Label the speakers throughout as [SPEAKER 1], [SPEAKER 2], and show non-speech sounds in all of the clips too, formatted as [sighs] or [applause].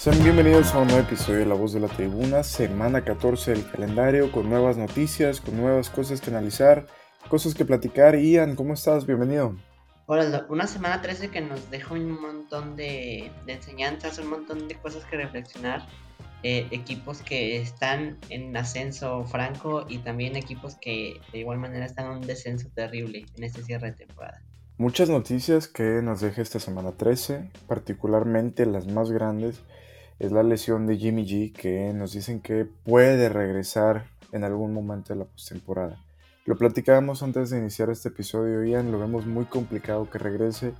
[SPEAKER 1] Sean bienvenidos a un nuevo episodio de La Voz de la Tribuna, semana 14 del calendario, con nuevas noticias, con nuevas cosas que analizar, cosas que platicar. Ian, ¿cómo estás? Bienvenido.
[SPEAKER 2] Hola, una semana 13 que nos dejó un montón de, enseñanzas, un montón de cosas que reflexionar. Eh, equipos que están en ascenso franco y también equipos que de igual manera están en un descenso terrible en este cierre de temporada.
[SPEAKER 1] Muchas noticias que nos deja esta semana 13, particularmente las más grandes es la lesión de Jimmy G, que nos dicen que puede regresar en algún momento de la postemporada. Lo platicábamos antes de iniciar este episodio, Ian, lo vemos muy complicado que regrese.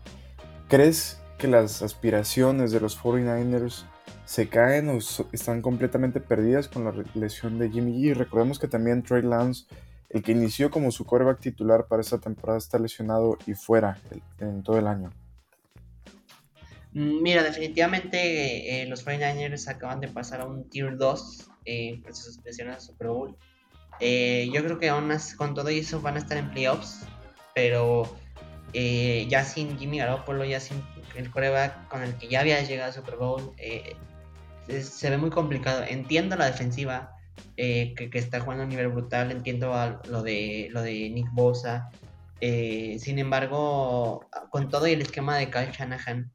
[SPEAKER 1] ¿Crees que las aspiraciones de los 49ers se caen o están completamente perdidas con la lesión de Jimmy G? Recordemos que también Trey Lance, el que inició como su quarterback titular para esta temporada, está lesionado y fuera en todo el año.
[SPEAKER 2] Mm, mira, definitivamente eh, los 49ers acaban de pasar a un Tier 2 eh, por sus expresiones a Super Bowl. Eh, yo creo que aún con todo eso van a estar en playoffs, pero ya sin Jimmy Garoppolo, ya sin el coreback con el que ya había llegado a Super Bowl, se, ve muy complicado. Entiendo la defensiva que, está jugando a nivel brutal, entiendo lo, de, lo de Nick Bosa. sin embargo, con todo y el esquema de Kyle Shanahan,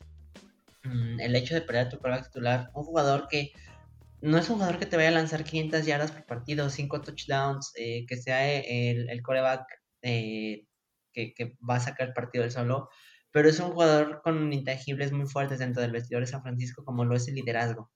[SPEAKER 2] el hecho de perder tu quarterback titular, un jugador que no es un jugador que te vaya a lanzar 500 yardas por partido, 5 touchdowns, eh, que sea el, el coreback eh, que, va a sacar el partido del solo, pero es un jugador con intangibles muy fuertes dentro del vestidor de San Francisco, como lo es el liderazgo.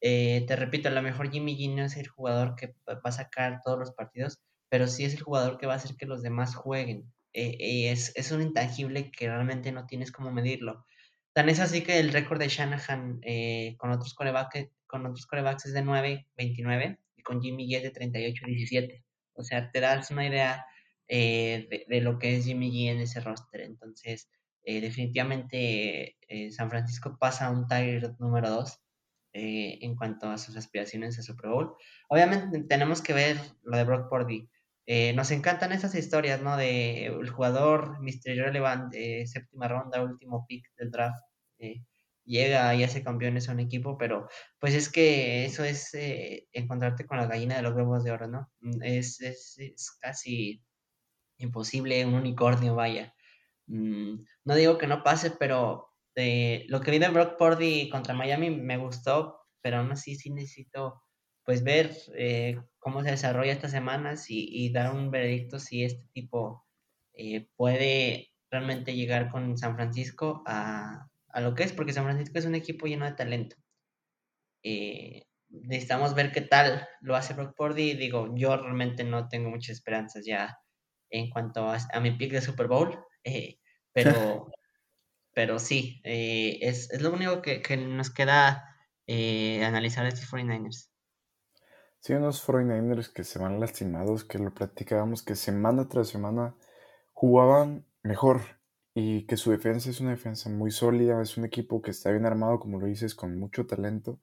[SPEAKER 2] Eh, te repito, a lo mejor Jimmy G no es el jugador que va a sacar todos los partidos, pero sí es el jugador que va a hacer que los demás jueguen. es, es un intangible que realmente no tienes cómo medirlo. Tan es así que el récord de Shanahan eh, con, otros corebacks, con otros corebacks es de 9-29 y con Jimmy G es de 38-17. O sea, te das una idea eh, de, lo que es Jimmy G en ese roster. Entonces, eh, definitivamente San Francisco pasa a un Tiger número 2 en cuanto a sus aspiraciones a Super Bowl. Obviamente tenemos que ver lo de Brock Purdy. Nos encantan esas historias, ¿no? De el jugador Mr. Relevant, séptima ronda, último pick del draft, eh, llega y hace campeones a un equipo, pero pues es que eso es eh, encontrarte con la gallina de los huevos de oro, ¿no? Mm, es, es, casi imposible, un unicornio, vaya. Mm, no digo que no pase, pero eh, lo que vi de Brock Purdy contra Miami me gustó, pero aún así sí necesito pues ver cómo se desarrolla estas semanas y, y, dar un veredicto si este tipo puede realmente llegar con San Francisco a, a lo que es, porque San Francisco es un equipo lleno de talento. Eh, necesitamos ver qué tal lo hace Brock Purdy. Digo, yo realmente no tengo muchas esperanzas ya en cuanto a, mi pick de Super Bowl, eh, pero, [laughs] pero sí, eh, es, lo único que, nos queda analizar estos 49ers.
[SPEAKER 1] Sí, unos 49ers que se van lastimados, que lo platicábamos, que semana tras semana jugaban mejor, y que su defensa es una defensa muy sólida, es un equipo que está bien armado, como lo dices, con mucho talento,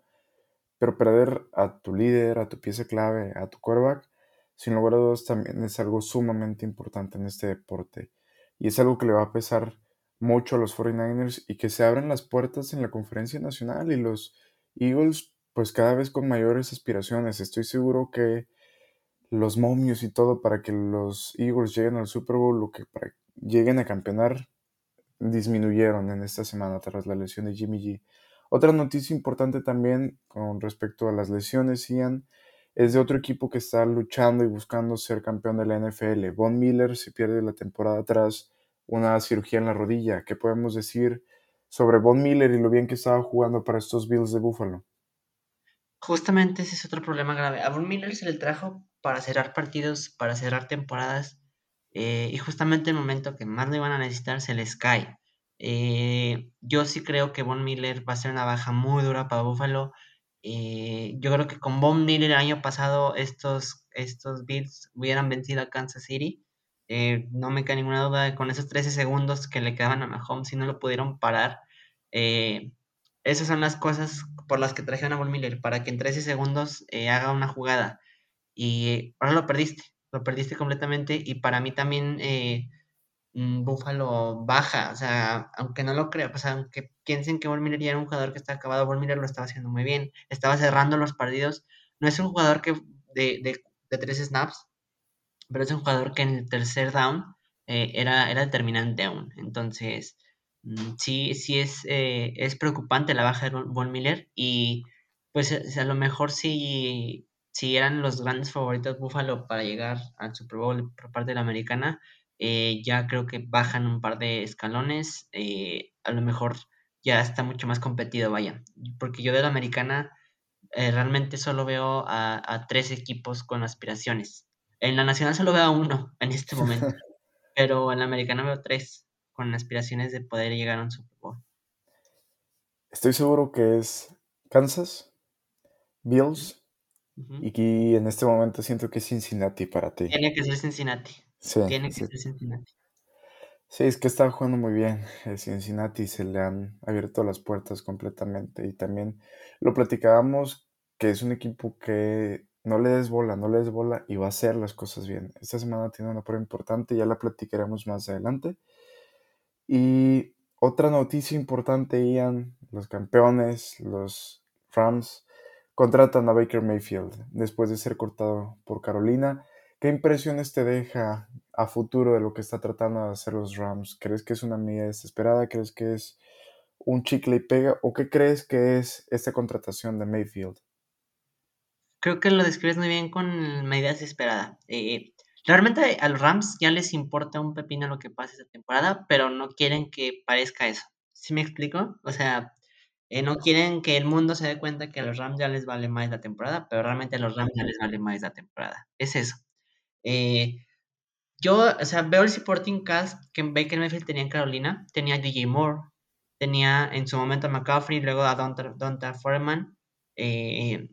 [SPEAKER 1] pero perder a tu líder, a tu pieza clave, a tu quarterback, sin lugar a dudas también es algo sumamente importante en este deporte y es algo que le va a pesar mucho a los 49ers y que se abren las puertas en la conferencia nacional y los Eagles pues cada vez con mayores aspiraciones. Estoy seguro que los momios y todo para que los Eagles lleguen al Super Bowl o que para lleguen a campeonar disminuyeron en esta semana tras la lesión de Jimmy G. Otra noticia importante también con respecto a las lesiones, Ian, es de otro equipo que está luchando y buscando ser campeón de la NFL. Von Miller se pierde la temporada tras una cirugía en la rodilla. ¿Qué podemos decir sobre Von Miller y lo bien que estaba jugando para estos Bills de Buffalo?
[SPEAKER 2] Justamente ese es otro problema grave. A Von Miller se le trajo para cerrar partidos, para cerrar temporadas eh, y justamente el momento que más le iban a necesitar se les cae. Eh, yo sí creo que Von Miller va a ser una baja muy dura para Buffalo. Eh, yo creo que con Von Miller el año pasado estos, estos Bills hubieran vencido a Kansas City. no me cae ninguna duda con esos 13 segundos que le quedaban a Mahomes si no lo pudieron parar. Esas son las cosas por las que trajeron a Von Miller, para que en 13 segundos haga una jugada. Y ahora lo perdiste lo perdiste completamente y para mí también eh, mm, Buffalo baja, o sea, aunque no lo crea, pues aunque piensen que Von Miller ya era un jugador que está acabado, Von Miller lo estaba haciendo muy bien, estaba cerrando los partidos, no es un jugador que de, de, de tres snaps, pero es un jugador que en el tercer down eh, era, era determinante aún, entonces sí, sí es, eh, es preocupante la baja de Von Miller y pues a lo mejor sí si eran los grandes favoritos Buffalo para llegar al Super Bowl por parte de la americana, eh, ya creo que bajan un par de escalones, eh, a lo mejor ya está mucho más competido, vaya, porque yo de la americana eh, realmente solo veo a, tres equipos con aspiraciones. En la nacional solo veo a uno en este [laughs] momento, pero en la americana veo tres con aspiraciones de poder llegar a un Super Bowl.
[SPEAKER 1] Estoy seguro que es Kansas, Bills y en este momento siento que es Cincinnati para ti.
[SPEAKER 2] Tiene que ser Cincinnati. Sí. Tiene que ser Cincinnati.
[SPEAKER 1] Sí, es que está jugando muy bien. Cincinnati se le han abierto las puertas completamente. Y también lo platicábamos que es un equipo que no le des bola, no le des bola y va a hacer las cosas bien. Esta semana tiene una prueba importante, ya la platicaremos más adelante. Y otra noticia importante, Ian, los campeones, los Rams, contratan a Baker Mayfield después de ser cortado por Carolina. ¿Qué impresiones te deja a futuro de lo que está tratando de hacer los Rams? ¿Crees que es una medida desesperada? ¿Crees que es un chicle y pega? ¿O qué crees que es esta contratación de Mayfield?
[SPEAKER 2] Creo que lo describes muy bien con medida desesperada. Eh, realmente a los Rams ya les importa un pepino lo que pase esta temporada, pero no quieren que parezca eso. ¿Sí me explico? O sea, eh, no quieren que el mundo se dé cuenta que a los Rams ya les vale más la temporada, pero realmente a los Rams ya les vale más la temporada. Es eso. Eh, yo, o sea, veo el supporting cast que Baker Mayfield tenía en Carolina. Tenía DJ Moore, tenía en su momento a McCaffrey, luego a Donta, Foreman. Eh,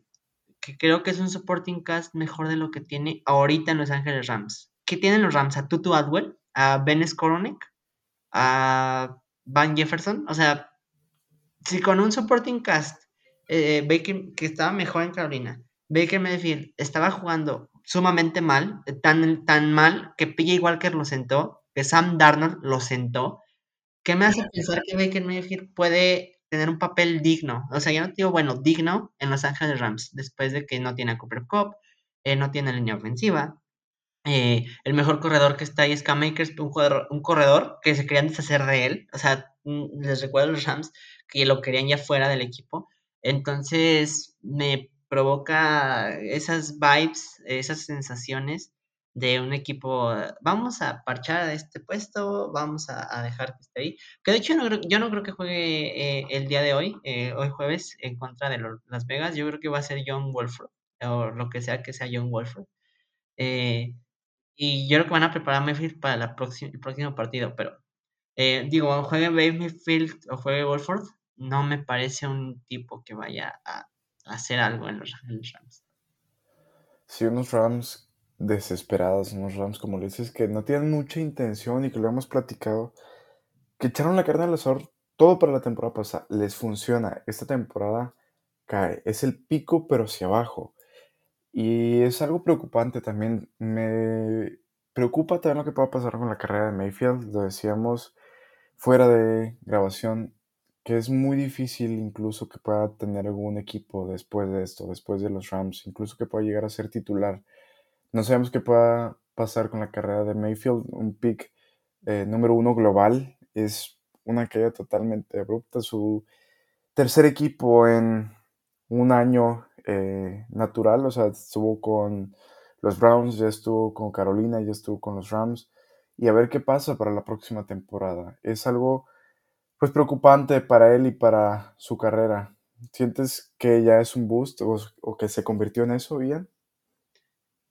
[SPEAKER 2] que creo que es un supporting cast mejor de lo que tiene ahorita en Los Ángeles Rams. ¿Qué tienen los Rams? A Tutu Adwell, a Ben Skoronek, a Van Jefferson. O sea, si con un supporting cast, eh, Baker, que estaba mejor en Carolina, Baker Mayfield estaba jugando sumamente mal, tan, tan mal que PJ Walker lo sentó, que Sam Darnold lo sentó, ¿qué me hace pensar que Baker Mayfield puede tener un papel digno? O sea, yo no digo, bueno, digno en Los Ángeles Rams, después de que no tiene a Cooper Cup, eh, no tiene línea ofensiva. Eh, el mejor corredor que está ahí es Cam Makers, un, un corredor que se querían deshacer de él. O sea, mm, les recuerdo a los Rams que lo querían ya fuera del equipo. Entonces me provoca esas vibes, esas sensaciones de un equipo, vamos a parchar este puesto, vamos a, dejar que esté ahí. Que de hecho yo no creo que juegue eh, el día de hoy, eh, hoy jueves, en contra de Las Vegas. Yo creo que va a ser John Wolford, o lo que sea que sea John Wolford. Eh, y yo creo que van a preparar Mayfield para la el próximo partido, pero digo, juegue Mayfield o juegue Wolford, no me parece un tipo que vaya a, hacer algo en los, Rams.
[SPEAKER 1] Unos Rams desesperados, unos Rams, como le dices, que no tienen mucha intención y que lo hemos platicado, que echaron la carne al asador todo para la temporada pasada. Les funciona. Esta temporada cae. Es el pico, pero hacia abajo. Y es algo preocupante también. Me preocupa también lo que pueda pasar con la carrera de Mayfield. Lo decíamos fuera de grabación que es muy difícil incluso que pueda tener algún equipo después de esto, después de los Rams, incluso que pueda llegar a ser titular. No sabemos qué pueda pasar con la carrera de Mayfield, un pick eh, número uno global, es una caída totalmente abrupta, su tercer equipo en un año eh, natural, o sea, estuvo con los Browns, ya estuvo con Carolina, ya estuvo con los Rams, y a ver qué pasa para la próxima temporada. Es algo pues preocupante para él y para su carrera. ¿Sientes que ya es un boost o, que se convirtió en eso, Ian?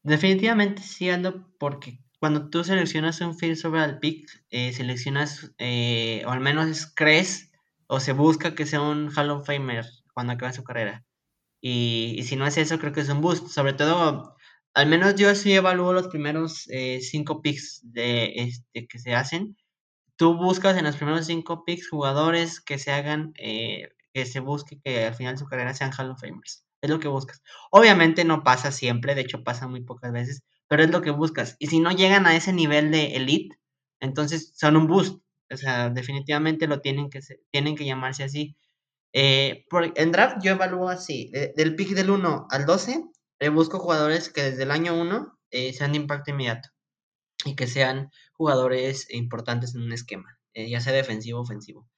[SPEAKER 2] Definitivamente sí, Aldo, porque cuando tú seleccionas un field sobre el pick, eh, seleccionas, eh, o al menos crees, o se busca que sea un Hall of Famer cuando acabe su carrera. Y, si no es eso, creo que es un boost. Sobre todo, al menos yo sí evalúo los primeros eh, cinco picks de, este, que se hacen tú buscas en los primeros cinco picks jugadores que se hagan, eh, que se busque que al final de su carrera sean Hall of Famers. Es lo que buscas. Obviamente no pasa siempre, de hecho pasa muy pocas veces, pero es lo que buscas. Y si no llegan a ese nivel de elite, Entonces son un boost. O sea, definitivamente lo tienen que, tienen que llamarse así. Eh, por, en draft yo evalúo así, del pick del 1 al 12, eh, busco jugadores que desde el año 1 eh, sean de impacto inmediato y que sean jugadores importantes en un esquema, ya sea defensivo o ofensivo.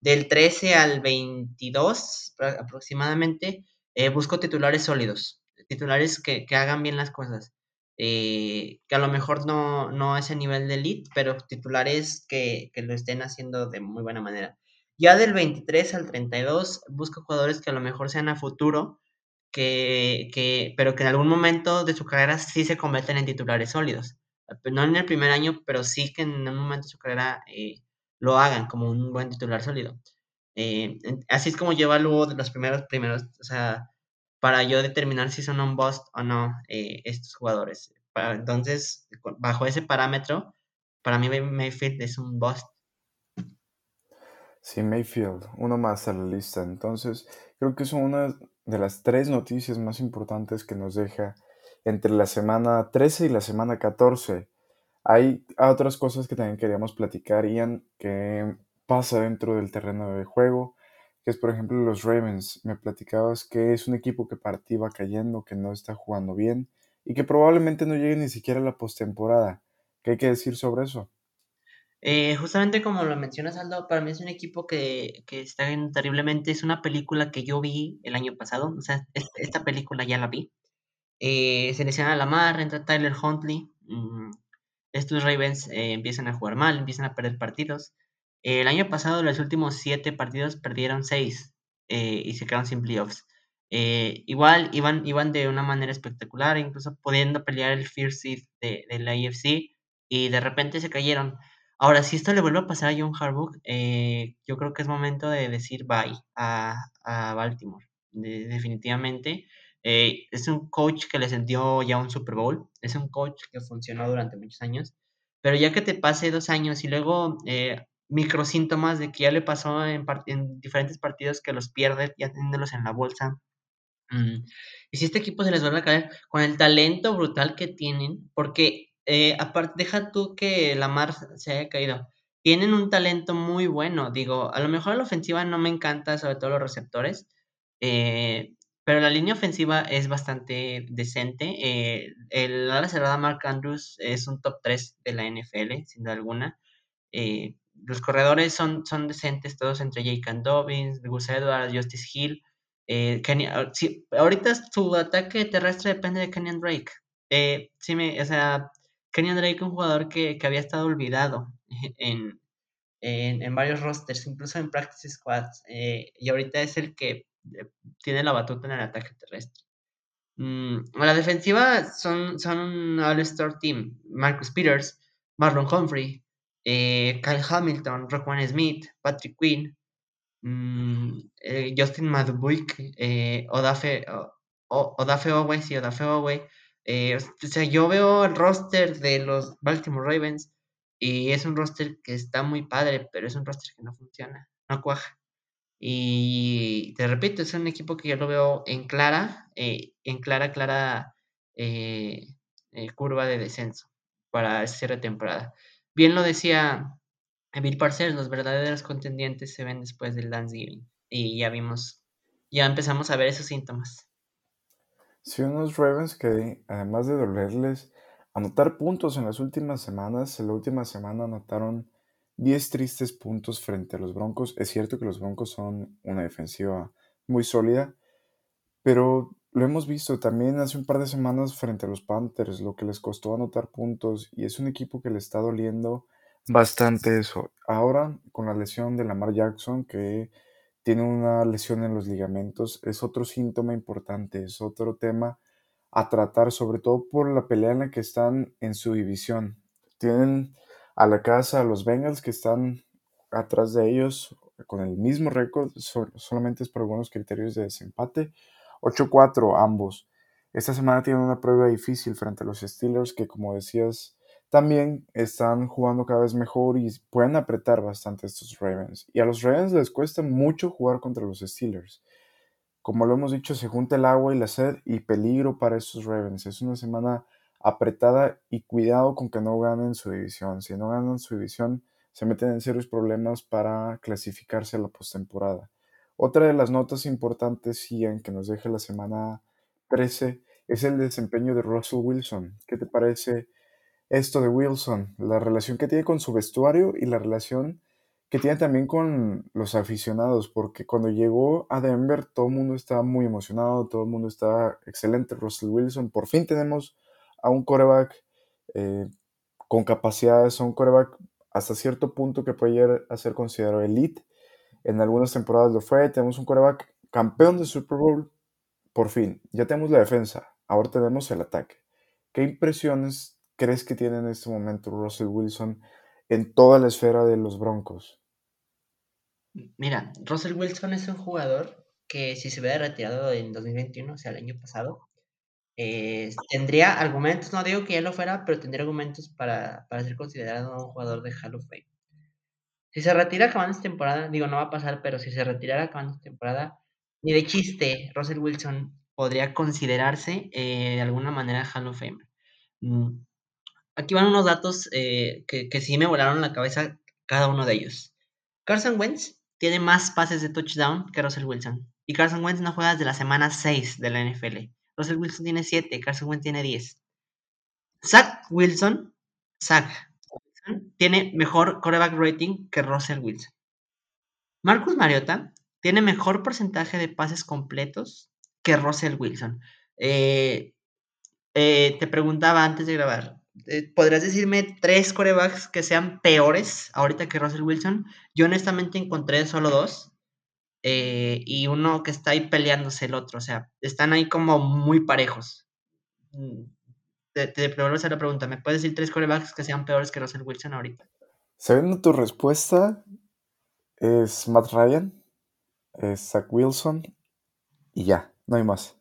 [SPEAKER 2] Del 13 al 22 aproximadamente, busco titulares sólidos, titulares que, que hagan bien las cosas. que a lo mejor no, no a nivel de elite, pero titulares que, que, lo estén haciendo de muy buena manera. Ya del 23 al 32 busco jugadores que a lo mejor sean a futuro, que, que, pero que en algún momento de su carrera sí se convierten en titulares sólidos. No en el primer año, pero sí que en un momento de su carrera eh, lo hagan como un buen titular sólido. Eh, así es como yo evalúo los primeros, primeros, o sea, para yo determinar si son un bust o no eh, estos jugadores. entonces, bajo ese parámetro, para mí Mayfield es un bust
[SPEAKER 1] Sí, Mayfield, uno más a la lista. Entonces, creo que es una de las tres noticias más importantes que nos deja entre la semana 13 y la semana 14. Hay otras cosas que también queríamos platicar, Ian, que pasa dentro del terreno de juego, que es por ejemplo los Ravens. Me platicabas que es un equipo que partía cayendo, que no está jugando bien y que probablemente no llegue ni siquiera a la postemporada. ¿Qué hay que decir sobre eso?
[SPEAKER 2] Eh, justamente como lo mencionas, Aldo, para mí es un equipo que, que está terriblemente. Es una película que yo vi el año pasado. O sea, esta película ya la vi. Eh, selecciona a Lamar, entra Tyler Huntley. Mm, estos Ravens eh, empiezan a jugar mal, empiezan a perder partidos. El año pasado, los últimos siete partidos perdieron seis y se quedaron sin playoffs. igual iban, iban de una manera espectacular, incluso pudiendo pelear el First Seed de, la AFC y de repente se cayeron. Ahora, si esto le vuelve a pasar a John Harbaugh, eh, yo creo que es momento de decir bye a, Baltimore. definitivamente. Eh, es un coach que les dio ya un Super Bowl. Es un coach que funcionó durante muchos años. Pero ya que te pase dos años y luego eh, microsíntomas de que ya le pasó en, diferentes partidos que los pierde, ya teniéndolos en la bolsa. Mm, y si este equipo se les vuelve a caer con el talento brutal que tienen, porque eh, aparte, deja tú que la Mar se haya caído. Tienen un talento muy bueno. Digo, a lo mejor la ofensiva no me encanta, sobre todo los receptores. Eh, pero la línea ofensiva es bastante decente. Eh, el ala cerrada Mark Andrews es un top 3 de la NFL, sin duda alguna. Los corredores son, son decentes todos entre and Dobbins, Gus Edwards, Justice Hill. Ah, ahorita su ataque terrestre depende de Kenyan Drake. sí me, o sea, Kenyon Drake, un jugador que, había estado olvidado [laughs] en, en, varios rosters, incluso en practice squads, eh, y ahorita es el que eh, tiene la batuta en el ataque terrestre. Mm, la defensiva son, son un All-Star Team. Marcus Peters, Marlon Humphrey, eh, Kyle Hamilton, Rockman Smith, Patrick Quinn, mm, Justin Madubuik, Odafe, Odafe Owens y Odafe Owe, eh, o sea, yo veo el roster de los Baltimore Ravens y es un roster que está muy padre, pero es un roster que no funciona, no cuaja. Y te repito, es un equipo que yo lo veo en clara, eh, en clara, clara eh, curva de descenso para cierre de temporada. Bien lo decía Bill Parcells, los verdaderos contendientes se ven después del Thanksgiving. Y ya vimos, ya empezamos a ver esos síntomas.
[SPEAKER 1] Sí, unos Ravens que además de dolerles anotar puntos en las últimas semanas, en la última semana anotaron 10 tristes puntos frente a los Broncos. Es cierto que los Broncos son una defensiva muy sólida, pero lo hemos visto también hace un par de semanas frente a los Panthers, lo que les costó anotar puntos y es un equipo que le está doliendo bastante eso. Ahora, con la lesión de Lamar Jackson, que tiene una lesión en los ligamentos, es otro síntoma importante, es otro tema a tratar, sobre todo por la pelea en la que están en su división. Tienen a la casa a los Bengals que están atrás de ellos con el mismo récord, solamente es por algunos criterios de desempate. 8-4 ambos. Esta semana tienen una prueba difícil frente a los Steelers que como decías también están jugando cada vez mejor y pueden apretar bastante estos Ravens. Y a los Ravens les cuesta mucho jugar contra los Steelers. Como lo hemos dicho, se junta el agua y la sed y peligro para estos Ravens. Es una semana apretada y cuidado con que no ganen su división. Si no ganan su división, se meten en serios problemas para clasificarse a la postemporada. Otra de las notas importantes, Ian, que nos deja la semana 13, es el desempeño de Russell Wilson. ¿Qué te parece esto de Wilson? La relación que tiene con su vestuario y la relación que tiene también con los aficionados, porque cuando llegó a Denver todo el mundo estaba muy emocionado, todo el mundo estaba excelente. Russell Wilson, por fin tenemos a un coreback eh, con capacidades, a un coreback hasta cierto punto que puede llegar a ser considerado elite. En algunas temporadas lo fue. Tenemos un coreback campeón de Super Bowl. Por fin, ya tenemos la defensa. Ahora tenemos el ataque. ¿Qué impresiones crees que tiene en este momento Russell Wilson en toda la esfera de los Broncos?
[SPEAKER 2] Mira, Russell Wilson es un jugador que si se hubiera retirado en 2021, o sea, el año pasado, eh, tendría argumentos, no digo que ya lo fuera, pero tendría argumentos para, para ser considerado un jugador de Hall of Fame. Si se retira acabando esta temporada, digo, no va a pasar, pero si se retirara acabando esta temporada, ni de chiste, Russell Wilson podría considerarse eh, de alguna manera Hall of Fame. Mm, aquí van unos datos eh, que, que sí me volaron la cabeza cada uno de ellos. Carson Wentz tiene más pases de touchdown que Russell Wilson. Y Carson Wentz no juega desde la semana 6 de la NFL. Russell Wilson tiene 7, Carson Wentz tiene 10. Zach Wilson, Zach Tiene mejor quarterback rating que Russell Wilson. Marcus Mariota tiene mejor porcentaje de pases completos que Russell Wilson. Eh, eh, te preguntaba antes de grabar, eh, ¿podrías decirme tres corebacks que sean peores ahorita que Russell Wilson? Yo honestamente encontré solo dos. y uno que está ahí peleándose el otro. O sea, están ahí como muy parejos. Te, te a hacer la pregunta. ¿Me puedes decir tres corebacks que sean peores que Russell Wilson ahorita?
[SPEAKER 1] Sabiendo tu respuesta, es Matt Ryan, es Zach Wilson y ya, no hay más.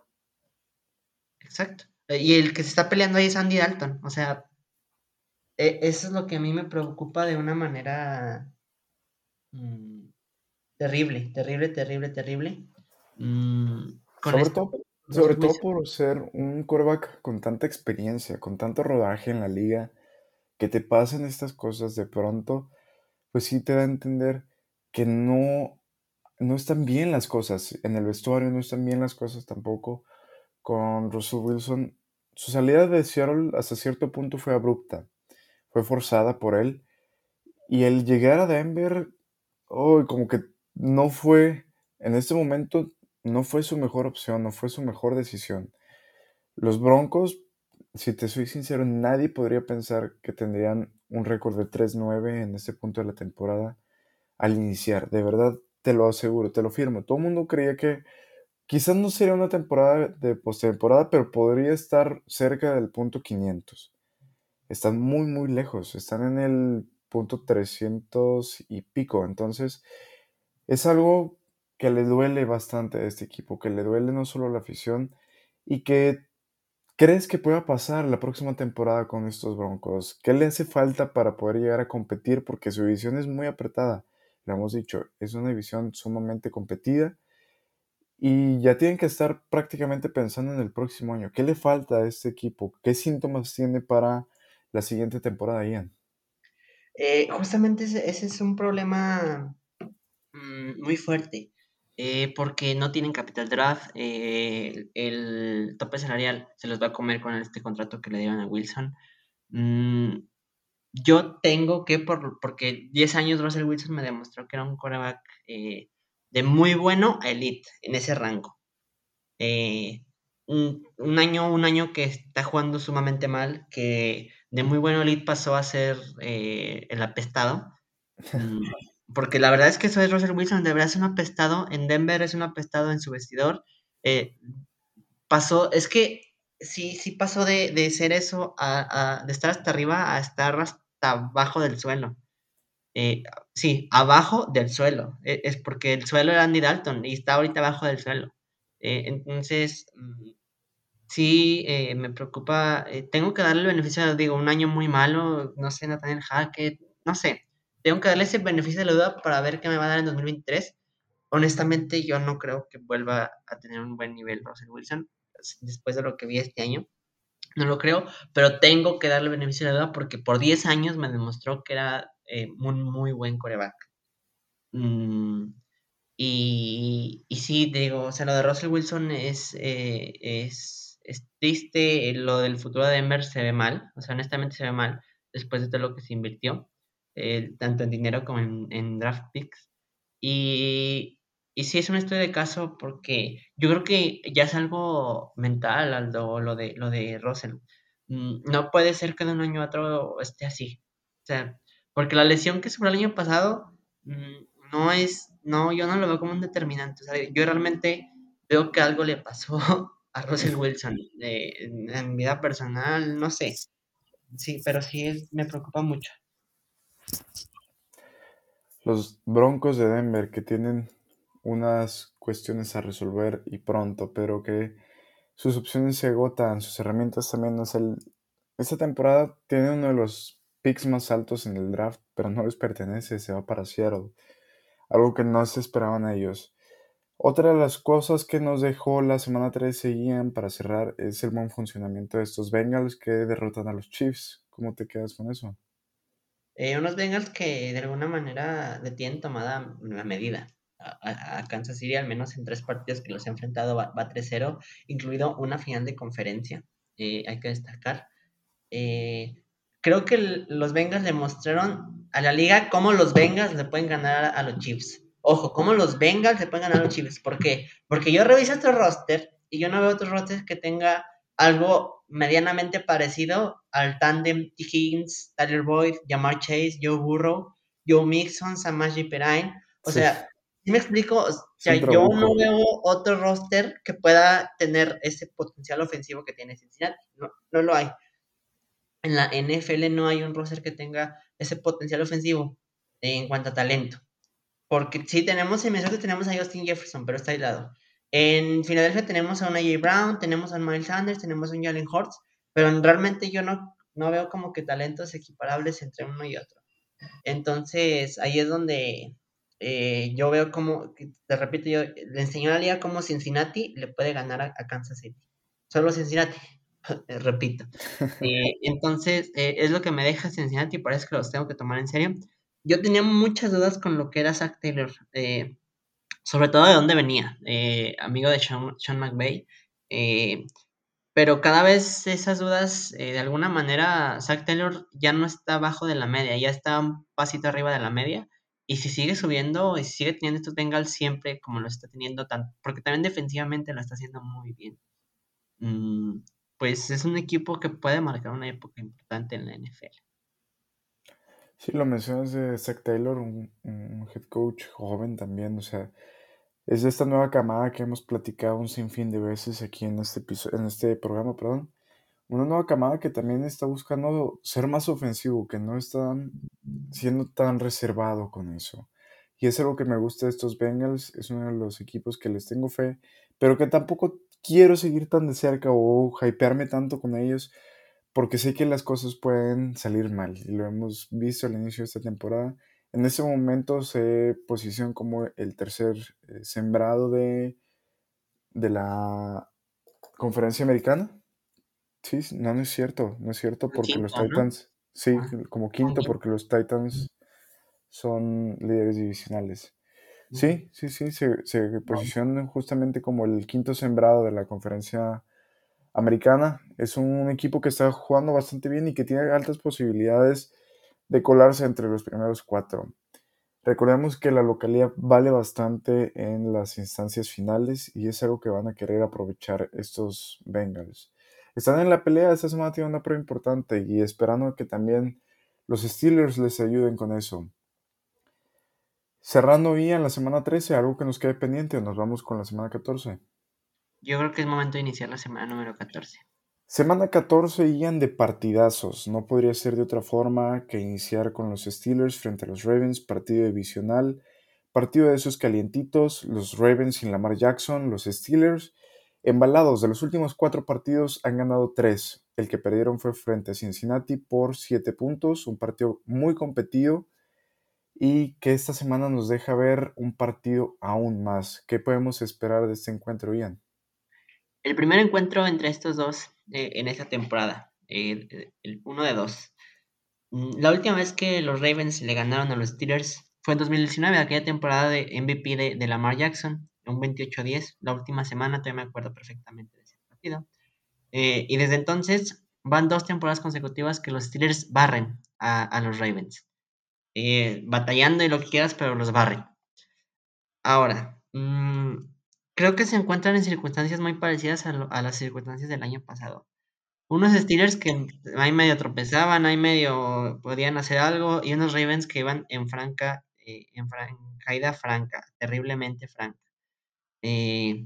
[SPEAKER 2] Exacto. Y el que se está peleando ahí es Andy Dalton. O sea, e, eso es lo que a mí me preocupa de una manera mm, terrible, terrible, terrible, terrible. Mm,
[SPEAKER 1] sobre todo, sobre todo por ser un quarterback con tanta experiencia, con tanto rodaje en la liga, que te pasen estas cosas de pronto, pues sí te da a entender que no, no están bien las cosas. En el vestuario no están bien las cosas tampoco con Russell Wilson. Su salida de Seattle hasta cierto punto fue abrupta, fue forzada por él. Y el llegar a Denver, oh, como que no fue, en este momento, no fue su mejor opción, no fue su mejor decisión. Los Broncos, si te soy sincero, nadie podría pensar que tendrían un récord de 3-9 en este punto de la temporada al iniciar. De verdad, te lo aseguro, te lo firmo. Todo el mundo creía que quizás no sería una temporada de postemporada, pero podría estar cerca del punto 500. Están muy, muy lejos. Están en el punto 300 y pico. Entonces, es algo que le duele bastante a este equipo, que le duele no solo la afición y que crees que pueda pasar la próxima temporada con estos Broncos. ¿Qué le hace falta para poder llegar a competir? Porque su división es muy apretada lo hemos dicho, es una división sumamente competida y ya tienen que estar prácticamente pensando en el próximo año. ¿Qué le falta a este equipo? ¿Qué síntomas tiene para la siguiente temporada, Ian?
[SPEAKER 2] Eh, justamente ese, es un problema mm, muy fuerte. Eh, porque no tienen capital draft, eh, el, tope salarial se los va a comer con este contrato que le dieron a Wilson. Mm, yo tengo que, por, porque 10 años Russell Wilson me demostró que era un coreback eh, de muy bueno a elite en ese rango. Un, año, un año que está jugando sumamente mal, que de muy bueno elite pasó a ser el apestado. [laughs] Mm, porque la verdad es que eso es Russell Wilson, de verdad es un apestado. En Denver es un apestado en su vestidor. pasó, es que sí, sí pasó de, ser eso, a, de estar hasta arriba a estar hasta abajo del suelo. Eh, sí, abajo del suelo. E, es porque el suelo era Andy Dalton y está ahorita abajo del suelo. Eh, entonces, mm, sí, eh, me preocupa. tengo que darle el beneficio, digo, un año muy malo, no sé, Nathaniel Hackett, no sé. Tengo que darle ese beneficio de la duda para ver qué me va a dar en 2023. Honestamente, yo no creo que vuelva a tener un buen nivel Russell Wilson después de lo que vi este año. no lo creo, pero tengo que darle beneficio de la duda porque por 10 años me demostró que era eh, un muy buen coreback. Mm, y, sí, digo, o sea, lo de Russell Wilson es, eh, es, es, triste, lo del futuro de Denver se ve mal, o sea, honestamente se ve mal después de todo lo que se invirtió, eh, tanto en dinero como en, en draft picks. Y, y sí es un estudio de caso porque yo creo que ya es algo mental, Aldo, lo de, lo de Russell. Mm, no puede ser que de un año a otro esté así. O sea, porque la lesión que sufrió el año pasado mm, no es, no, yo no lo veo como un determinante. O sea, yo realmente veo que algo le pasó [laughs] a Russell Wilson en, vida personal, no sé. Sí, pero sí me preocupa mucho.
[SPEAKER 1] Los Broncos de Denver que tienen unas cuestiones a resolver y pronto, pero que sus opciones se agotan, sus herramientas también. No el, esta temporada tiene uno de los picks más altos en el draft, pero no les pertenece, se va para Seattle. Algo que no se esperaban ellos. Otra de las cosas que nos dejó la semana 3 seguían para cerrar es el buen funcionamiento de estos Bengals que derrotan a los Chiefs. ¿Cómo te quedas con eso?
[SPEAKER 2] Eh, unos Bengals que de alguna manera le tienen tomada la medida a, Kansas City, al menos en tres partidos que los ha enfrentado, va, 3-0, incluido una final de conferencia, eh, hay que destacar. Eh, creo que los Bengals demostraron a la liga cómo los Bengals le pueden ganar a, los Chiefs. Ojo, cómo los Bengals le pueden ganar a los Chiefs. ¿Por qué? Porque yo reviso este roster y yo no veo otros rosters que tenga algo medianamente parecido al tandem T. Higgins, Tyler Boyd, Jamar Chase, Joe Burrow, Joe Mixon, Samaji Perine. O sea, me explico? O sea, yo no veo otro roster que pueda tener ese potencial ofensivo que tiene Cincinnati. No, no lo hay. En la NFL no hay un roster que tenga ese potencial ofensivo en cuanto a talento. Porque sí tenemos en Minnesota tenemos a Justin Jefferson, pero está aislado. En Filadelfia tenemos a un AJ Brown, tenemos a un Miles Sanders, tenemos a un Jalen Hurts, pero realmente yo no, no veo como que talentos equiparables entre uno y otro. Entonces, ahí es donde eh, yo veo como, te repito, yo le enseñó a la liga cómo Cincinnati le puede ganar a, Kansas City. Solo Cincinnati, eh, [laughs] repito. [laughs] Eh, entonces, es lo que me deja Cincinnati y parece que los tengo que tomar en serio. Yo tenía muchas dudas con lo que era Zach Taylor, sobre todo de dónde venía, amigo de Sean, Sean McVay. pero cada vez esas dudas, de alguna manera, Zach Taylor ya no está abajo de la media, ya está un pasito arriba de la media y si sigue subiendo y sigue teniendo estos Bengals siempre como lo está teniendo, tan, porque también defensivamente lo está haciendo muy bien, mm, pues es un equipo que puede marcar una época importante en la NFL.
[SPEAKER 1] Sí, lo mencionas de Zach Taylor, un, head coach joven también, o sea, es esta nueva camada que hemos platicado un sinfín de veces aquí en este, en este programa, perdón, una nueva camada que también está buscando ser más ofensivo, que no están siendo tan reservado con eso. Y es algo que me gusta de estos Bengals, es uno de los equipos que les tengo fe, pero que tampoco quiero seguir tan de cerca o hypearme tanto con ellos, porque sé que las cosas pueden salir mal, y lo hemos visto al inicio de esta temporada. En ese momento se posicionan como el tercer eh, sembrado de, de la conferencia americana. Sí, no, no es cierto, no es cierto porque los Titans, sí, ah, como quinto porque los Titans son líderes divisionales. Sí, sí, sí, se, se posicionan justamente como el quinto sembrado de la conferencia americana. Es un equipo que está jugando bastante bien y que tiene altas posibilidades de colarse entre los primeros cuatro. Recordemos que la localidad vale bastante en las instancias finales y es algo que van a querer aprovechar estos Bengals están en la pelea, esta semana tiene una prueba importante y esperando que también los Steelers les ayuden con eso. Cerrando bien la semana 13, algo que nos quede pendiente, nos vamos con la semana 14.
[SPEAKER 2] Yo creo que es momento de iniciar la semana número 14.
[SPEAKER 1] Semana 14 iban de partidazos, no podría ser de otra forma que iniciar con los Steelers frente a los Ravens, partido divisional, partido de esos calientitos, los Ravens sin Lamar Jackson, los Steelers Embalados, de los últimos cuatro partidos han ganado tres. El que perdieron fue frente a Cincinnati por siete puntos, un partido muy competido y que esta semana nos deja ver un partido aún más. ¿Qué podemos esperar de este encuentro, Ian?
[SPEAKER 2] El primer encuentro entre estos dos eh, en esta temporada, el, uno de dos. Mm, la última vez que los Ravens le ganaron a los Steelers fue en 2019, aquella temporada de MVP de, Lamar Jackson, un 28-10, la última semana, todavía me acuerdo perfectamente de ese partido. Eh, y desde entonces van dos temporadas consecutivas que los Steelers barren a, los Ravens. Eh, batallando y lo que quieras, pero los barren. Ahora, mmm, creo que se encuentran en circunstancias muy parecidas a, las circunstancias del año pasado. Unos Steelers que ahí medio tropezaban, ahí medio podían hacer algo, y unos Ravens que iban en franca, eh, en, caída franca, terriblemente franca. Eh,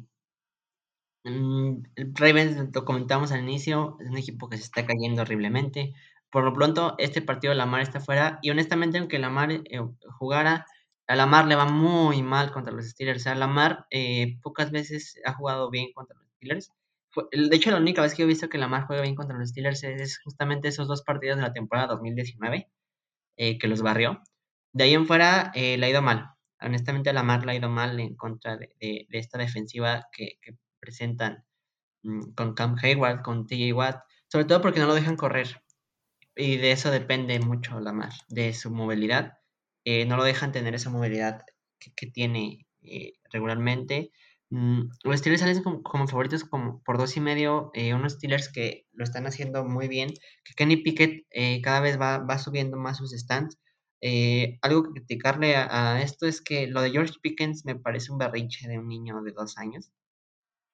[SPEAKER 2] mm, Ravens, lo comentamos al inicio, es un equipo que se está cayendo horriblemente. Por lo pronto, este partido Lamar está fuera, y honestamente, aunque Lamar eh, jugara, a Lamar le va muy mal contra los Steelers. A Lamar eh, pocas veces ha jugado bien contra los Steelers. de hecho, la única vez que he visto que Lamar juega bien contra los Steelers es justamente esos dos partidos de la temporada 2019, eh, que los barrió. De ahí en fuera eh, le ha ido mal. Honestamente, a Lamar le ha ido mal en contra de, esta defensiva que, presentan mm, con Cam Hayward, con TJ Watt, sobre todo porque no lo dejan correr. Y de eso depende mucho Lamar, de su movilidad eh, no lo dejan tener esa movilidad que, tiene eh, regularmente. Mm, los Steelers salen como, favoritos como por dos y medio, eh, unos Steelers que lo están haciendo muy bien, que Kenny Pickett cada vez va, subiendo más sus stands. algo que criticarle a, esto es que lo de George Pickens me parece un berrinche de un niño de dos años.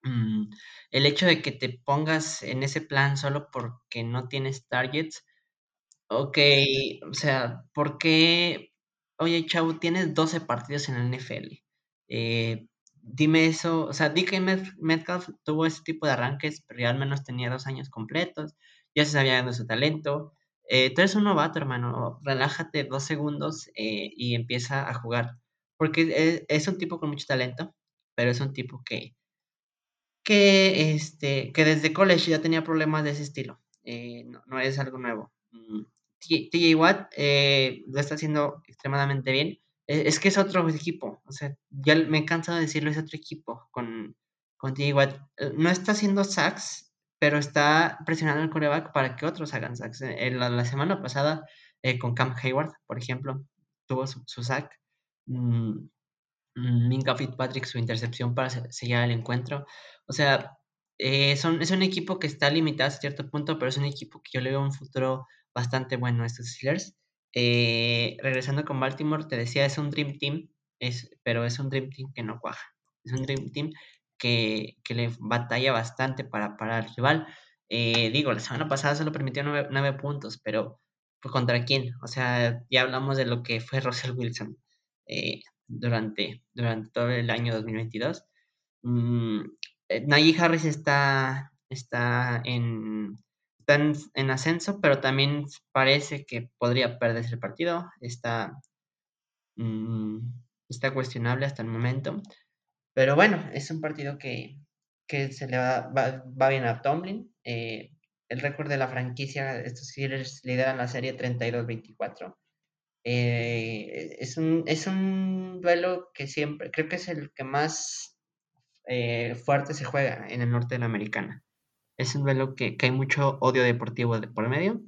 [SPEAKER 2] Mm, el hecho de que te pongas en ese plan solo porque no tienes targets, ok, o sea, ¿por qué oye, Chau, tienes 12 partidos en el NFL. Eh, dime eso, o sea, que Metcalf tuvo ese tipo de arranques, pero ya al menos tenía dos años completos, ya se sabía de su talento. Eh, tú eres un novato, hermano, relájate dos segundos eh, y empieza a jugar. Porque es, un tipo con mucho talento, pero es un tipo que, que, este, que desde college ya tenía problemas de ese estilo. no, no, es algo nuevo. TJ Watt eh, lo está haciendo extremadamente bien. E, es que es otro equipo, o sea, ya me he cansado de decirlo, es otro equipo con, con TJ Watt. Eh, no está haciendo sacks, pero está presionando el coreback para que otros hagan sacks. Eh, la, semana pasada, con Cam Hayward, por ejemplo, tuvo su, sack. Mm, mm, Minka Fitzpatrick su intercepción para sellar el encuentro. O sea, es un equipo que está limitado a cierto punto, pero es un equipo que yo le veo un futuro bastante bueno estos Steelers. Eh, regresando con Baltimore, te decía, es un Dream Team, es, pero es un Dream Team que no cuaja. Es un Dream Team que, le batalla bastante para parar al rival. Eh, digo, la semana pasada solo permitió nueve, puntos, pero pues, ¿contra quién? O sea, ya hablamos de lo que fue Russell Wilson eh, durante, durante todo el año 2022. Mm, Najee Harris está, está en, están en ascenso, pero también parece que podría perderse el partido. Está, mm, está cuestionable hasta el momento. Pero bueno, es un partido que, se le va, va, bien a Tomlin. Eh, el récord de la franquicia, estos Steelers lideran la serie 32-24. Eh, es, un, es un duelo que siempre, creo que es el que más eh, fuerte se juega en el norte de la americana es un duelo que, hay mucho odio deportivo de por medio.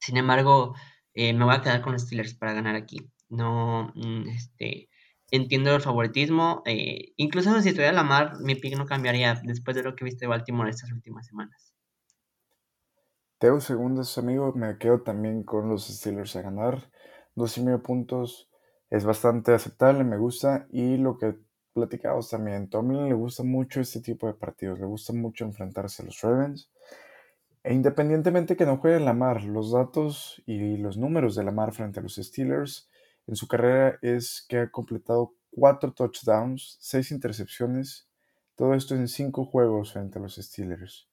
[SPEAKER 2] Sin embargo, eh, me voy a quedar con los Steelers para ganar aquí. No, mm, este, entiendo el favoritismo. Eh, incluso si estuviera la mar, mi pick no cambiaría después de lo que viste de Baltimore estas últimas semanas.
[SPEAKER 1] Teo segundos, amigo, me quedo también con los Steelers a ganar. Dos y medio puntos es bastante aceptable, me gusta. Y lo que platicamos también, Tomlin le gusta mucho este tipo de partidos, le gusta mucho enfrentarse a los Ravens. E independientemente que no juegue en la mar, los datos y los números de la mar frente a los Steelers en su carrera es que ha completado cuatro touchdowns, seis intercepciones, todo esto en cinco juegos frente a los Steelers.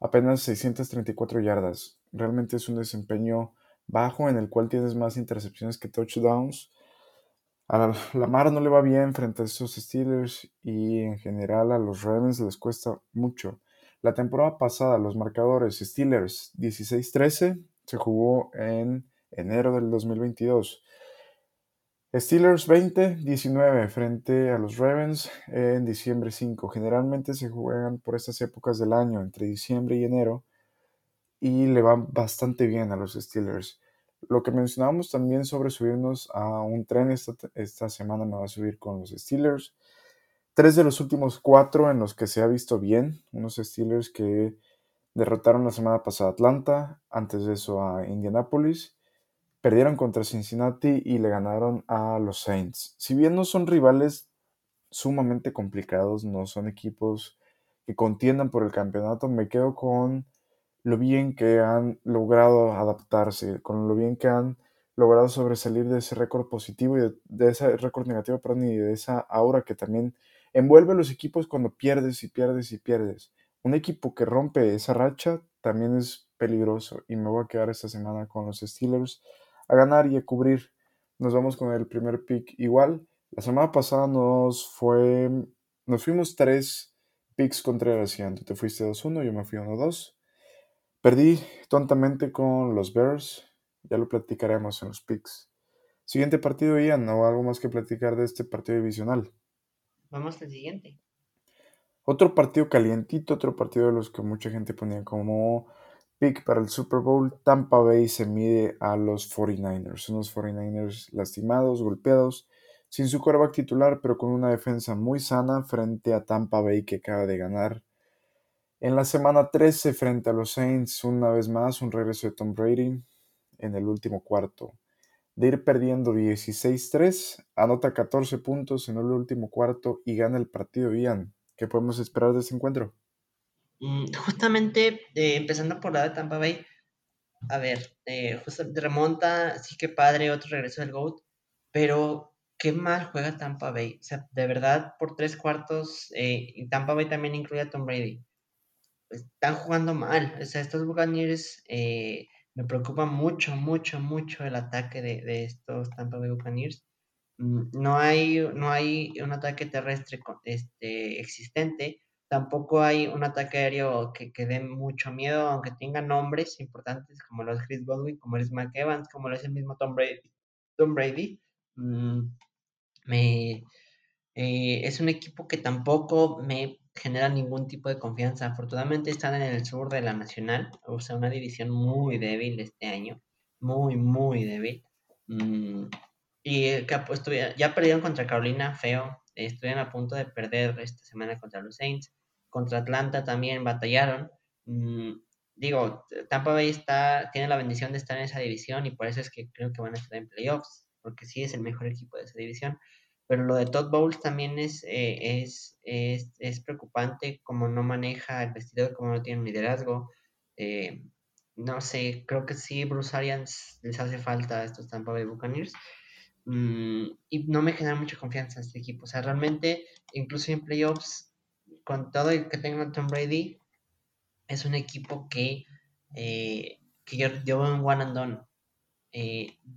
[SPEAKER 1] Apenas 634 yardas. Realmente es un desempeño bajo en el cual tienes más intercepciones que touchdowns a Lamar no le va bien frente a estos Steelers y en general a los Ravens les cuesta mucho. La temporada pasada los marcadores Steelers 16-13 se jugó en enero del 2022. Steelers 20, 19 frente a los Ravens en diciembre 5. Generalmente se juegan por estas épocas del año, entre diciembre y enero, y le van bastante bien a los Steelers. Lo que mencionábamos también sobre subirnos a un tren esta, esta semana me va a subir con los Steelers. Tres de los últimos cuatro en los que se ha visto bien, unos Steelers que derrotaron la semana pasada a Atlanta, antes de eso a Indianapolis Perdieron contra Cincinnati y le ganaron a los Saints. Si bien no son rivales sumamente complicados, no son equipos que contiendan por el campeonato, me quedo con lo bien que han logrado adaptarse, con lo bien que han logrado sobresalir de ese récord positivo y de, ese récord negativo, perdón, y de esa aura que también envuelve a los equipos cuando pierdes y pierdes y pierdes. Un equipo que rompe esa racha también es peligroso y me voy a quedar esta semana con los Steelers a ganar y a cubrir. Nos vamos con el primer pick igual. La semana pasada nos fue. Nos fuimos tres picks contra Tú te fuiste 2-1, yo me fui 1-2. Perdí tontamente con los Bears. Ya lo platicaremos en los picks. Siguiente partido, Ian, ¿no algo más que platicar de este partido divisional?
[SPEAKER 2] Vamos al siguiente.
[SPEAKER 1] Otro partido calientito, otro partido de los que mucha gente ponía como pick para el Super Bowl, Tampa Bay se mide a los 49ers. Unos 49ers lastimados, golpeados, sin su quarterback titular, pero con una defensa muy sana frente a Tampa Bay que acaba de ganar. En la semana 13 frente a los Saints, una vez más, un regreso de Tom Brady en el último cuarto. De ir perdiendo 16-3, anota 14 puntos en el último cuarto y gana el partido bien. ¿Qué podemos esperar de ese encuentro?
[SPEAKER 2] Mm, justamente, eh, empezando por la de Tampa Bay, a ver, eh, remonta, sí que padre, otro regreso del GOAT, pero qué mal juega Tampa Bay. O sea, de verdad, por tres cuartos, eh, y Tampa Bay también incluye a Tom Brady. Están jugando mal. O sea, estos Buccaneers me preocupa mucho, mucho, mucho el ataque de, de estos Tampa Bay Buccaneers. Mm, no hay, no hay un ataque terrestre este, existente Tampoco hay un ataque aéreo que, que dé mucho miedo, aunque tenga nombres importantes como los Chris Godwin, como es Mike Evans, como lo es el mismo Tom Brady. Tom Brady mm, me, eh, es un equipo que tampoco me genera ningún tipo de confianza. Afortunadamente están en el sur de la Nacional, o sea, una división muy débil este año, muy, muy débil. Mm, y que pues, ya perdieron contra Carolina, feo. Estuvieron a punto de perder esta semana contra los Saints contra Atlanta también batallaron. Mm, digo, Tampa Bay está, tiene la bendición de estar en esa división y por eso es que creo que van a estar en playoffs, porque sí es el mejor equipo de esa división. Pero lo de Todd Bowles también es, eh, es, es, es, preocupante, como no maneja el vestidor, como no tiene liderazgo. Eh, no sé, creo que sí, Bruce Arians les hace falta a estos Tampa Bay Buccaneers. Mm, y no me genera mucha confianza este equipo. O sea, realmente, incluso en playoffs, con todo el que tenga Tom Brady, es un equipo que, eh, que yo, yo en one and done.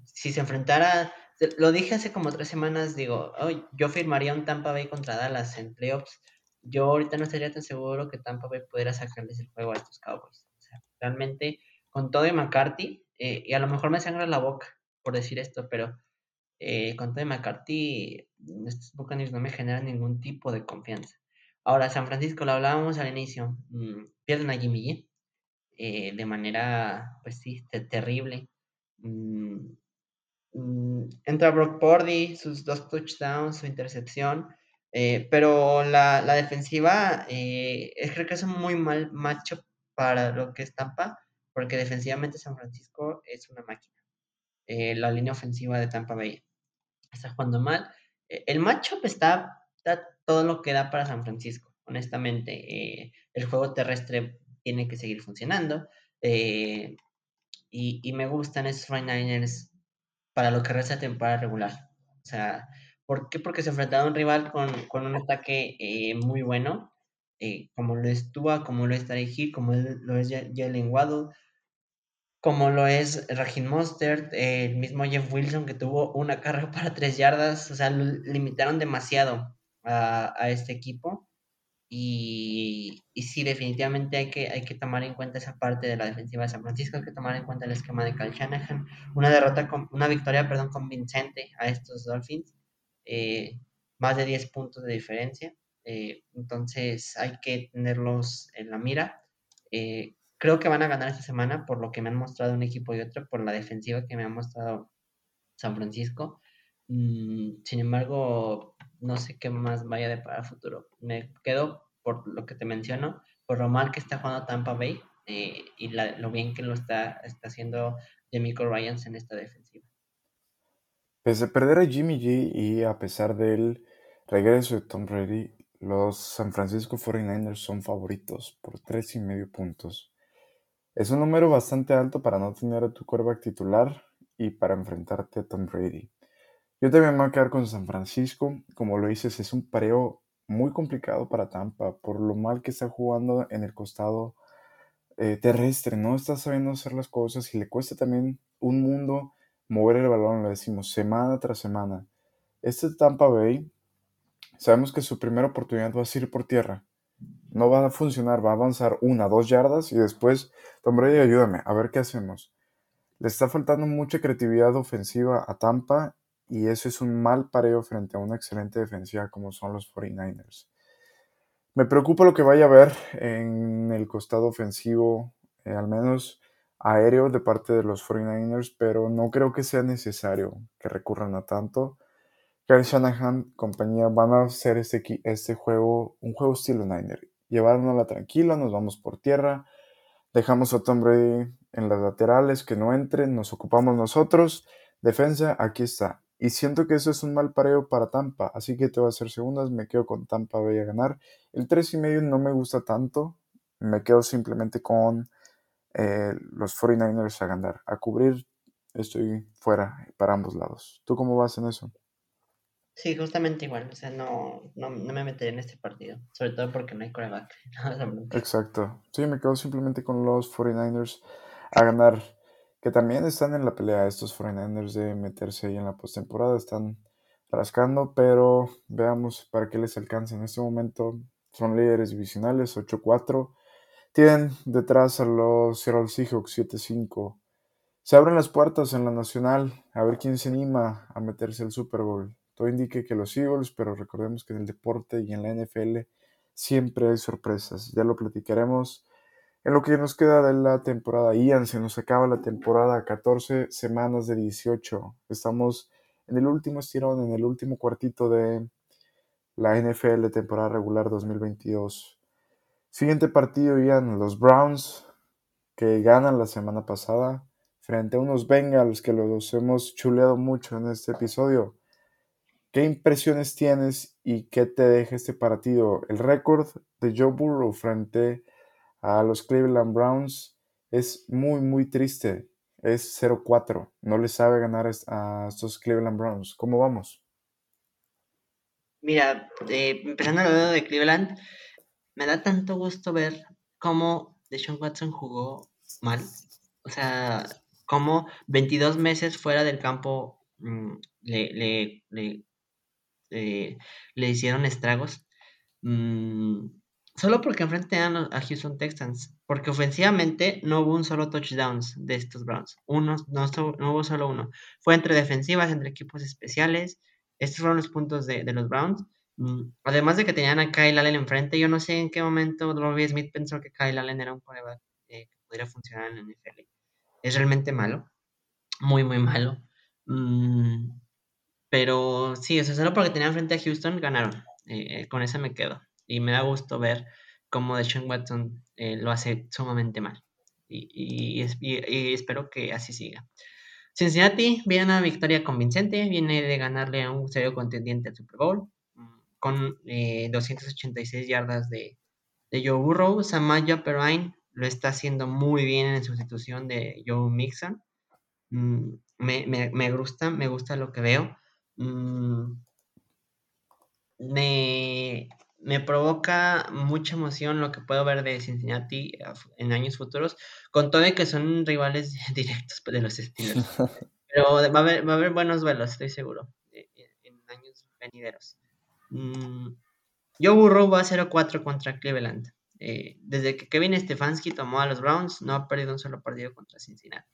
[SPEAKER 2] Si se enfrentara, lo dije hace como tres semanas, digo, yo firmaría un Tampa Bay contra Dallas en playoffs. Yo ahorita no estaría tan seguro que Tampa Bay pudiera sacarles el juego a estos Cowboys. O sea, realmente, con todo y McCarthy, eh, y a lo mejor me sangra la boca por decir esto, pero con todo y McCarthy, estos Buccaneers no me generan ningún tipo de confianza. Ahora, San Francisco, lo hablábamos al inicio, mm, pierden a Jimmy G eh, de manera, pues sí, terrible. Mm, mm, entra Brock Purdy, sus dos touchdowns, su intercepción, eh, pero la, defensiva eh, creo que es un muy mal macho para lo que es Tampa, porque defensivamente San Francisco es una máquina. la línea ofensiva de Tampa Bay está jugando mal. el matchup está todo lo que da para San Francisco, honestamente. Eh, el juego terrestre tiene que seguir funcionando. Eh, y, me gustan esos 49ers para lo que resta de temporada regular. O sea, ¿por qué? Porque se enfrentaron a un rival con, un ataque eh, muy bueno, como lo es Tua, como lo es Tarek Hill, como lo es Jalen Waddle, como lo es Raheem Mostert, el mismo Jeff Wilson que tuvo una carrera para tres yardas, o sea, limitaron demasiado a, este equipo. Y, y, sí, definitivamente hay que, hay que tomar en cuenta esa parte de la defensiva de San Francisco, hay que tomar en cuenta el esquema de Kyle Shanahan. Una derrota, con, una victoria, perdón, convincente a estos Dolphins, eh, más de 10 puntos de diferencia. Eh, entonces hay que tenerlos en la mira. Eh, creo que van a ganar esta semana por lo que me han mostrado un equipo y otro, por la defensiva que me ha mostrado San Francisco. Mm, sin embargo, no sé qué más vaya de para el futuro. Me quedo por lo que te menciono, por lo mal que está jugando Tampa Bay eh, y lo bien que lo está, está haciendo Demico Ryans en esta defensiva.
[SPEAKER 1] Pese a perder a Jimmy G y a pesar del regreso de Tom Brady, los San Francisco 49ers son favoritos por tres y medio puntos. Es un número bastante alto para no tener a tu quarterback titular y para enfrentarte a Tom Brady. Yo también me voy a quedar con San Francisco. Como lo dices, es un pareo muy complicado para Tampa por lo mal que está jugando en el costado eh, terrestre. No está sabiendo hacer las cosas y le cuesta también un mundo mover el balón, lo decimos, semana tras semana. Este Tampa Bay, sabemos que su primera oportunidad va a ser por tierra. No va a funcionar, va a avanzar una, dos yardas y después, Tom Brady, ayúdame, a ver qué hacemos. Le está faltando mucha creatividad ofensiva a Tampa y eso es un mal pareo frente a una excelente defensiva como son los 49ers. Me preocupa lo que vaya a haber en el costado ofensivo, eh, al menos aéreo de parte de los 49ers, pero no creo que sea necesario que recurran a tanto. Kyle Shanahan, compañía, van a hacer este, este juego un juego estilo Niner. la tranquila, nos vamos por tierra, dejamos a Tom Brady en las laterales, que no entren, nos ocupamos nosotros. Defensa, aquí está. Y siento que eso es un mal pareo para Tampa, así que te voy a hacer segundas, me quedo con Tampa, voy a ganar. El 3 y medio no me gusta tanto, me quedo simplemente con eh, los 49ers a ganar. A cubrir estoy fuera para ambos lados. ¿Tú cómo vas en eso?
[SPEAKER 2] Sí, justamente igual, o sea, no, no, me meteré en este partido, sobre todo porque no hay coreback. [laughs]
[SPEAKER 1] Exacto, sí, me quedo simplemente con los 49ers a ganar que también están en la pelea estos 49ers de meterse ahí en la postemporada, están rascando, pero veamos para qué les alcanza en este momento. Son líderes divisionales 8-4. Tienen detrás a los Seattle Seahawks 7-5. Se abren las puertas en la nacional a ver quién se anima a meterse al Super Bowl. Todo indica que los Eagles, pero recordemos que en el deporte y en la NFL siempre hay sorpresas. Ya lo platicaremos en lo que nos queda de la temporada, Ian, se nos acaba la temporada, 14 semanas de 18. Estamos en el último estirón, en el último cuartito de la NFL temporada regular 2022. Siguiente partido, Ian, los Browns, que ganan la semana pasada frente a unos Bengals que los hemos chuleado mucho en este episodio. ¿Qué impresiones tienes y qué te deja este partido? El récord de Joe Burrow frente a a los Cleveland Browns es muy, muy triste. Es 0-4. No le sabe ganar a estos Cleveland Browns. ¿Cómo vamos?
[SPEAKER 2] Mira, eh, empezando lo de Cleveland, me da tanto gusto ver cómo Deshaun Watson jugó mal. O sea, cómo 22 meses fuera del campo mm, le, le, le, eh, le, hicieron estragos. Mm, Solo porque enfrentan a Houston Texans. Porque ofensivamente no hubo un solo touchdown de estos Browns. Uno, no, hubo solo uno. Fue entre defensivas, entre equipos especiales. Estos fueron los puntos de, los Browns. Mm, además de que tenían a Kyle Allen enfrente, yo no sé en qué momento Robbie Smith pensó que Kyle Allen era un coreback eh, que pudiera funcionar en la NFL. Es realmente malo. Muy, muy malo. Mm, pero sí, o sea, solo porque tenían frente a Houston, ganaron. Eh, con eso me quedo y me da gusto ver cómo Deshaun Watson eh, lo hace sumamente mal. Y, espero que así siga. Cincinnati viene una victoria convincente, viene de ganarle a un serio contendiente al Super Bowl, mm, con 286 eh, yardas de, de Joe Burrow. Samaya Perrine lo está haciendo muy bien en sustitución de Joe Mixon. Mm, me, gusta, me gusta lo que veo. Mm, me, me provoca mucha emoción lo que puedo ver de Cincinnati en años futuros, con todo y que son rivales [laughs] directos de los Steelers. [laughs] Pero va a haber, va a haber buenos vuelos, estoy seguro, en años venideros. Mm, Joe Burrow va 0-4 contra Cleveland. Eh, desde que Kevin Stefanski tomó a los Browns, no ha perdido un solo partido contra Cincinnati.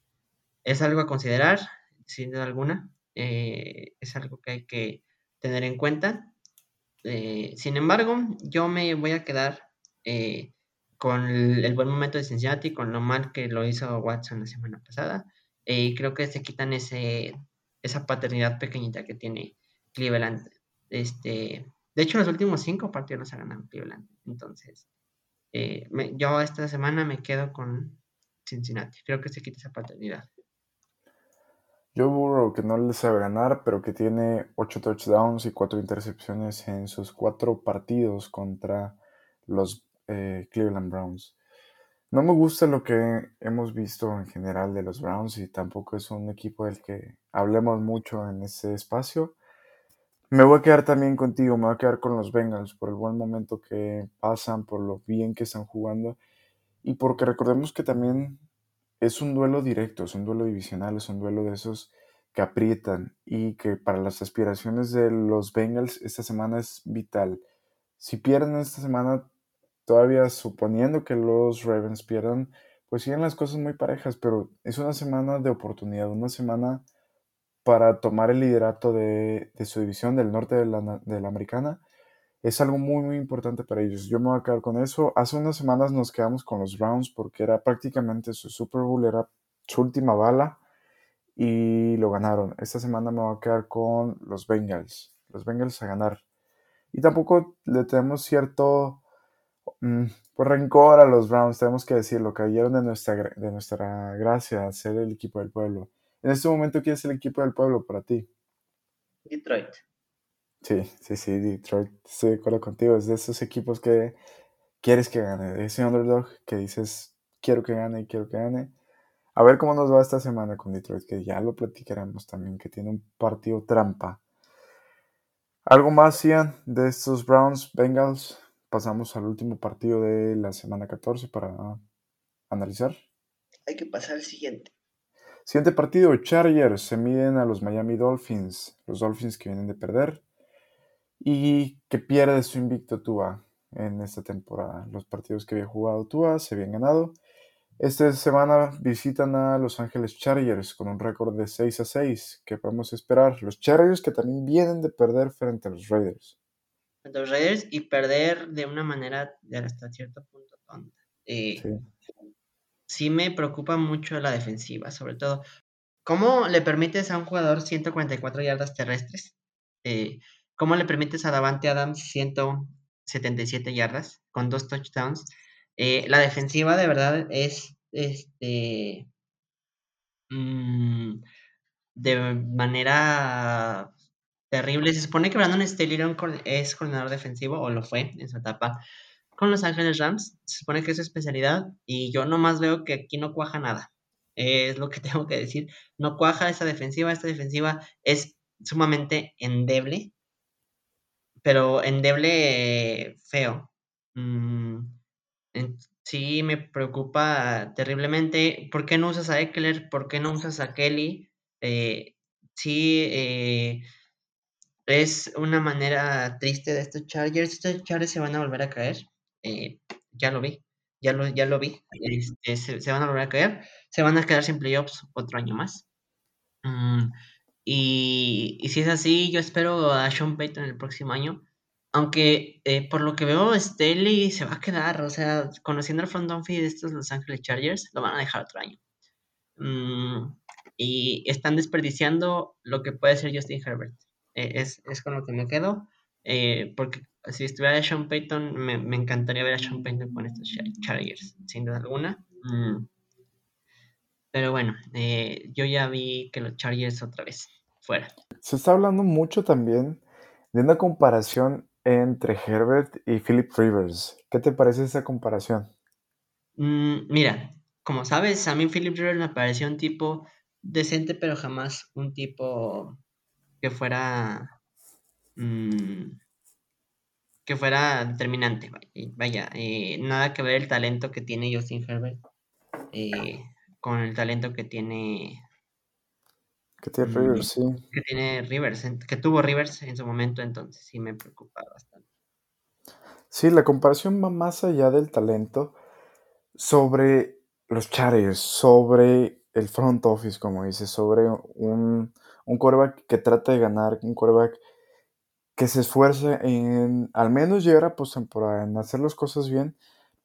[SPEAKER 2] Es algo a considerar, sin duda alguna. Eh, es algo que hay que tener en cuenta. Eh, sin embargo, yo me voy a quedar con el, buen momento de Cincinnati, con lo mal que lo hizo Watson la semana pasada. y creo que se quitan ese, esa paternidad pequeñita que tiene Cleveland. Este, de hecho, los últimos cinco partidos los ha ganado Cleveland. Entonces, eh, yo esta semana me quedo con Cincinnati. Creo que se quita esa paternidad.
[SPEAKER 1] Joe Burrow, que no le sabe ganar, pero que tiene ocho touchdowns y cuatro intercepciones en sus cuatro partidos contra los eh, Cleveland Browns. No me gusta lo que hemos visto en general de los Browns y tampoco es un equipo del que hablemos mucho en ese espacio. Me voy a quedar también contigo, me voy a quedar con los Bengals por el buen momento que pasan, por lo bien que están jugando y porque recordemos que también es un duelo directo, es un duelo divisional, es un duelo de esos que aprietan y que para las aspiraciones de los Bengals esta semana es vital. Si pierden esta semana, todavía suponiendo que los Ravens pierdan, pues siguen las cosas muy parejas, pero es una semana de oportunidad, una semana para tomar el liderato de, su división del norte de la, americana. Es algo muy, muy importante para ellos. Yo me voy a quedar con eso. Hace unas semanas nos quedamos con los Browns porque era prácticamente su Super Bowl, era su última bala y lo ganaron. Esta semana me voy a quedar con los Bengals. Los Bengals a ganar. Y tampoco le tenemos cierto mm, pues, rencor a los Browns, tenemos que decirlo, cayeron de nuestra, de nuestra gracia ser el equipo del pueblo. En este momento, ¿quién es el equipo del pueblo para ti?
[SPEAKER 2] Detroit.
[SPEAKER 1] Sí, sí, sí, Detroit. Estoy de acuerdo contigo. Es de esos equipos que quieres que gane. Ese underdog que dices, quiero que gane, quiero que gane. A ver cómo nos va esta semana con Detroit, que ya lo platicaremos también, que tiene un partido trampa. ¿Algo más, Ian, de estos Browns Bengals? Pasamos al último partido de la semana 14 para analizar.
[SPEAKER 2] Hay que pasar al siguiente.
[SPEAKER 1] Siguiente partido, Chargers se miden a los Miami Dolphins, los Dolphins que vienen de perder y que pierde su invicto Tua en esta temporada. Los partidos que había jugado Tua se habían ganado. Esta semana visitan a Los Ángeles Chargers con un récord de 6 a 6. ¿Qué podemos esperar? Los Chargers que también vienen de perder frente a los Raiders.
[SPEAKER 2] Los Raiders y perder de una manera hasta cierto punto tonta. Eh, sí sí me preocupa mucho la defensiva, sobre todo. ¿Cómo le permites a un jugador 144 yardas terrestres? Eh, ¿Cómo le permites a Davante Adams 177 yardas con dos touchdowns? Eh, la defensiva de verdad es este mm, de manera terrible. Se supone que Brandon Staley es coordinador defensivo, o lo fue en su etapa con Los Ángeles Rams, se supone que es su especialidad y yo nomás veo que aquí no cuaja nada. es lo que [laughs] tengo que decir. No cuaja esa defensiva, esta defensiva es sumamente endeble, pero endeble feo. Mm, sí me preocupa terriblemente. ¿Por qué no usas a Eckler? ¿Por qué no usas a Kelly? Eh, sí, eh, es una manera triste de estos Chargers. Estos Chargers se van a volver a caer. Eh, ya lo vi, ya lo, ya lo vi, este, se, van a volver a caer, se van a quedar sin playoffs otro año más. Mm, y, si es así, yo espero a Sean Payton el próximo año. Aunque eh, por lo que veo, Staley se va a quedar. O sea, conociendo el front office de estos Los Angeles Chargers, lo van a dejar otro año. Mm, y están desperdiciando lo que puede ser Justin Herbert. Eh, es, es, con lo que me quedo. porque si estuviera Sean Payton, me, encantaría ver a Sean Payton con estos Chargers, sin duda alguna. Mm. Pero bueno, eh, yo ya vi que los Chargers otra vez fuera.
[SPEAKER 1] Se está hablando mucho también de una comparación entre Herbert y Philip Rivers. ¿Qué te parece esa comparación?
[SPEAKER 2] Mm, mira, como sabes, a mí Philip Rivers me pareció un tipo decente, pero jamás un tipo que fuera mm, que fuera determinante. Vaya, eh, nada que ver el talento que tiene Justin Herbert eh, con el talento que tiene.
[SPEAKER 1] Que tiene mm, Rivers, sí.
[SPEAKER 2] Que tiene Rivers, que tuvo Rivers en su momento, entonces sí me preocupa bastante.
[SPEAKER 1] Sí, la comparación va más allá del talento sobre los Chargers, sobre el front office, como dices, sobre un, un quarterback que trata de ganar, un quarterback que se esfuerce en al menos llegar a postemporada, en hacer las cosas bien,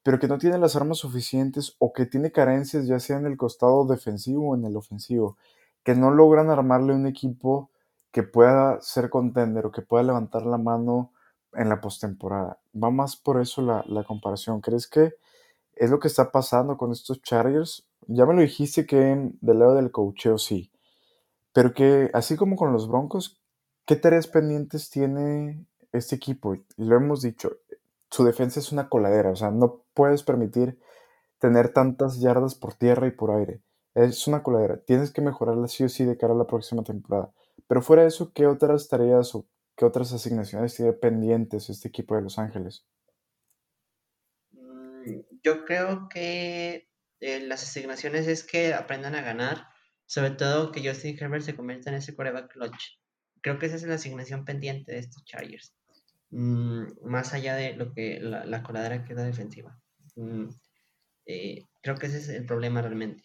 [SPEAKER 1] pero que no tiene las armas suficientes o que tiene carencias ya sea en el costado defensivo o en el ofensivo, que no logran armarle un equipo que pueda ser contender o que pueda levantar la mano en la postemporada. Va más por eso la, comparación. ¿Crees que es lo que está pasando con estos Chargers? Ya me lo dijiste que del lado del cocheo sí, pero que así como con los Broncos, ¿qué tareas pendientes tiene este equipo? Lo hemos dicho, su defensa es una coladera, o sea, no puedes permitir tener tantas yardas por tierra y por aire. Es una coladera, tienes que mejorarla sí o sí de cara a la próxima temporada. Pero fuera de eso, ¿qué otras tareas o qué otras asignaciones tiene pendientes este equipo de Los Ángeles?
[SPEAKER 2] Mm, yo creo que eh, las asignaciones es que aprendan a ganar, sobre todo que Justin Herbert se convierta en ese coreback clutch. Creo que esa es la asignación pendiente de estos Chargers. Mm, más allá de lo que la, la coladera queda defensiva. Mm, eh, creo que ese es el problema realmente.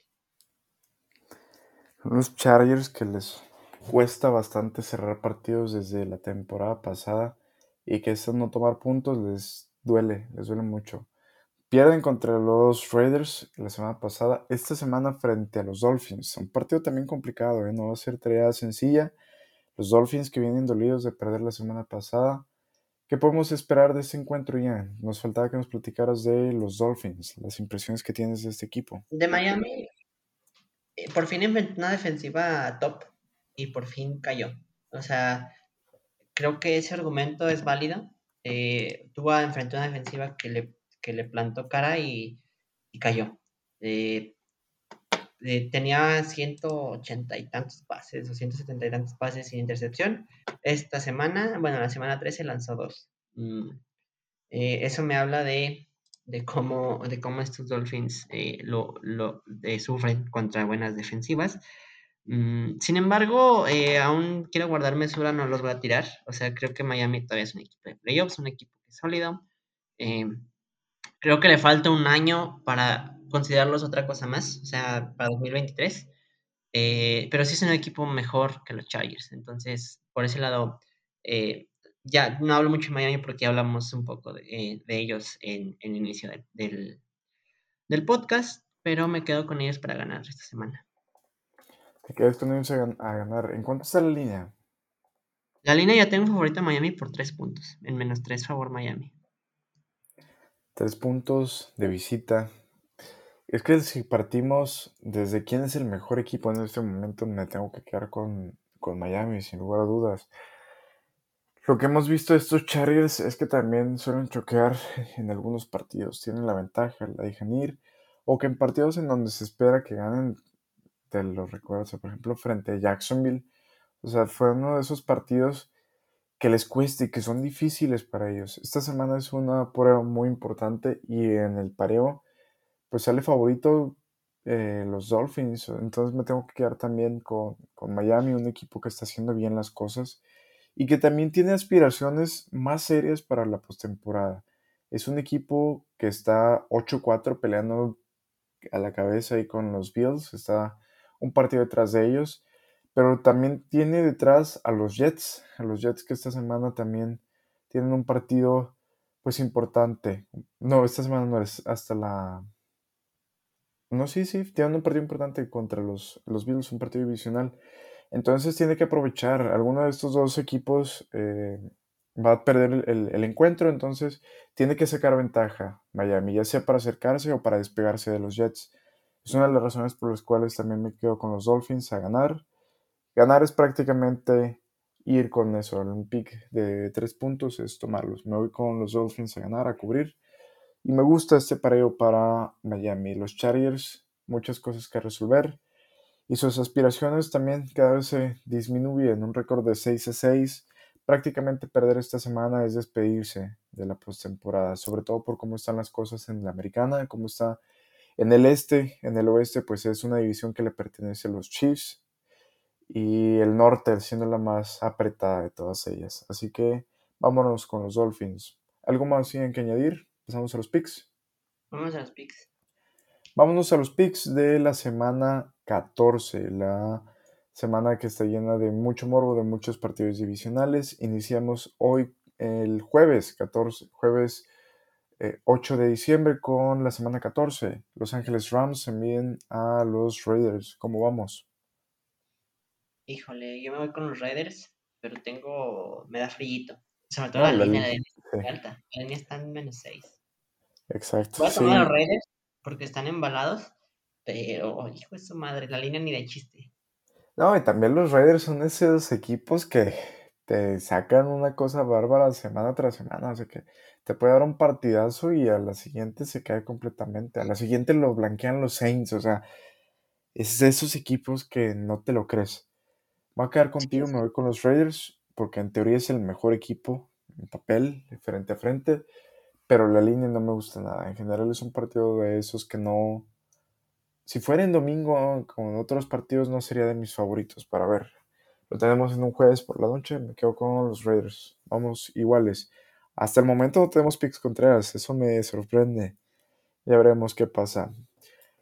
[SPEAKER 1] Los Chargers que les cuesta bastante cerrar partidos desde la temporada pasada y que eso no tomar puntos les duele, les duele mucho. Pierden contra los Raiders la semana pasada, esta semana frente a los Dolphins. Un partido también complicado, ¿eh? no va a ser tarea sencilla. Los Dolphins que vienen dolidos de perder la semana pasada. ¿Qué podemos esperar de este encuentro, ya? Nos faltaba que nos platicaras de los Dolphins, las impresiones que tienes de este equipo.
[SPEAKER 2] De Miami, eh, por fin inventó una defensiva top y por fin cayó. O sea, creo que ese argumento es válido. Eh, tuvo a enfrentar una defensiva que le, que le plantó cara y, y cayó. Eh, eh, tenía 180 y tantos pases, o 170 y tantos pases sin intercepción. Esta semana, bueno, la semana 13 lanzó dos. Mm, eh, eso me habla de, de, cómo, de cómo estos Dolphins eh, lo, lo sufren contra buenas defensivas. Mm, sin embargo, aún quiero guardar mesura, no los voy a tirar. O sea, creo que Miami todavía es un equipo de playoffs, un equipo que es sólido. creo que le falta un año para considerarlos otra cosa más, o sea, para 2023. Eh, pero sí es un equipo mejor que los Chargers. Entonces, por ese lado, eh, ya no hablo mucho de Miami porque hablamos un poco de, eh, de ellos en, en, el inicio de, del, del, podcast, pero me quedo con ellos para ganar esta semana.
[SPEAKER 1] Te quedas con ellos a, a ganar. ¿En cuánto está la línea?
[SPEAKER 2] La línea ya tengo favorita a Miami por tres puntos. En menos tres favor Miami.
[SPEAKER 1] Tres puntos de visita. Es que si partimos desde quién es el mejor equipo en este momento, me tengo que quedar con, con Miami, sin lugar a dudas. Lo que hemos visto de estos Chargers es que también suelen choquear en algunos partidos. Tienen la ventaja, la dejan ir. O que en partidos en donde se espera que ganen, te lo recuerdo, por ejemplo, frente a Jacksonville. O sea, fue uno de esos partidos que les cuesta y que son difíciles para ellos. Esta semana es una prueba muy importante y en el pareo pues sale favorito eh, los Dolphins. Entonces me tengo que quedar también con, con, Miami, un equipo que está haciendo bien las cosas y que también tiene aspiraciones más serias para la postemporada. Es un equipo que está 8-4 peleando a la cabeza ahí con los Bills, está un partido detrás de ellos, pero también tiene detrás a los Jets, a los Jets que esta semana también tienen un partido pues importante. No, esta semana no es hasta la no, sí, sí, tienen un partido importante contra los, los Bills, un partido divisional. Entonces tiene que aprovechar. Alguno de estos dos equipos eh, va a perder el, el, encuentro, entonces tiene que sacar ventaja Miami, ya sea para acercarse o para despegarse de los Jets. Es una de las razones por las cuales también me quedo con los Dolphins a ganar. Ganar es prácticamente ir con eso, un pick de tres puntos es tomarlos. Me voy con los Dolphins a ganar, a cubrir. Y me gusta este pareo para Miami. Los Chargers, muchas cosas que resolver. Y sus aspiraciones también cada vez se disminuyen. Un récord de 6 a 6. Prácticamente perder esta semana es despedirse de la postemporada. Sobre todo por cómo están las cosas en la americana, cómo está en el este, en el oeste, pues es una división que le pertenece a los Chiefs. Y el norte siendo la más apretada de todas ellas. Así que vámonos con los Dolphins ¿Algo más tienen que añadir? Pasamos a los picks.
[SPEAKER 2] Vamos a los picks.
[SPEAKER 1] Vámonos a los picks de la semana 14, la semana que está llena de mucho morbo, de muchos partidos divisionales. Iniciamos hoy el jueves 14, jueves 8 eh, de diciembre con la semana 14. Los Ángeles Rams envíen a los Raiders. ¿Cómo vamos?
[SPEAKER 2] Híjole, yo me voy con los Raiders, pero tengo. me da frío. Sobre todo la, línea de alta. La línea está en menos 6.
[SPEAKER 1] Exacto.
[SPEAKER 2] Voy a tomar a los Raiders porque están embalados, pero hijo de su madre, la línea ni de chiste.
[SPEAKER 1] No, y también los Raiders son esos equipos que te sacan una cosa bárbara semana tras semana. O sea que te puede dar un partidazo y a la siguiente se cae completamente. A la siguiente lo blanquean los Saints. O sea, es de esos equipos que no te lo crees. Voy a quedar contigo, me voy con los Raiders, porque en teoría es el mejor equipo en papel, frente a frente, pero la línea no me gusta nada. En general es un partido de esos que no... Si fuera en domingo, como en otros partidos, no sería de mis favoritos para ver. Lo tenemos en un jueves por la noche, me quedo con los Raiders. Vamos iguales. Hasta el momento no tenemos picks Contreras, eso me sorprende. Ya veremos qué pasa.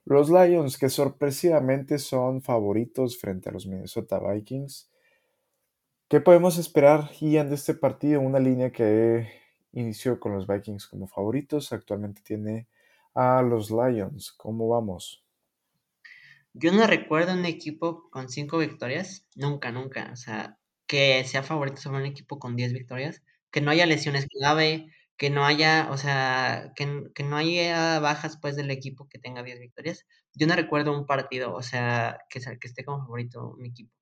[SPEAKER 1] Los Lions, que sorpresivamente son favoritos frente a los Minnesota Vikings. ¿Qué podemos esperar, Ian, de este partido? Una línea que inició con los Vikings como favoritos, actualmente tiene a los Lions. ¿Cómo vamos?
[SPEAKER 2] Yo no recuerdo un equipo con cinco victorias, nunca, nunca. O sea, que sea favorito sobre un equipo con 10 victorias que no haya lesiones clave, que no haya, o sea, que, que no haya bajas pues del equipo que tenga 10 victorias. Yo no recuerdo un partido, o sea, que, que esté como favorito un equipo.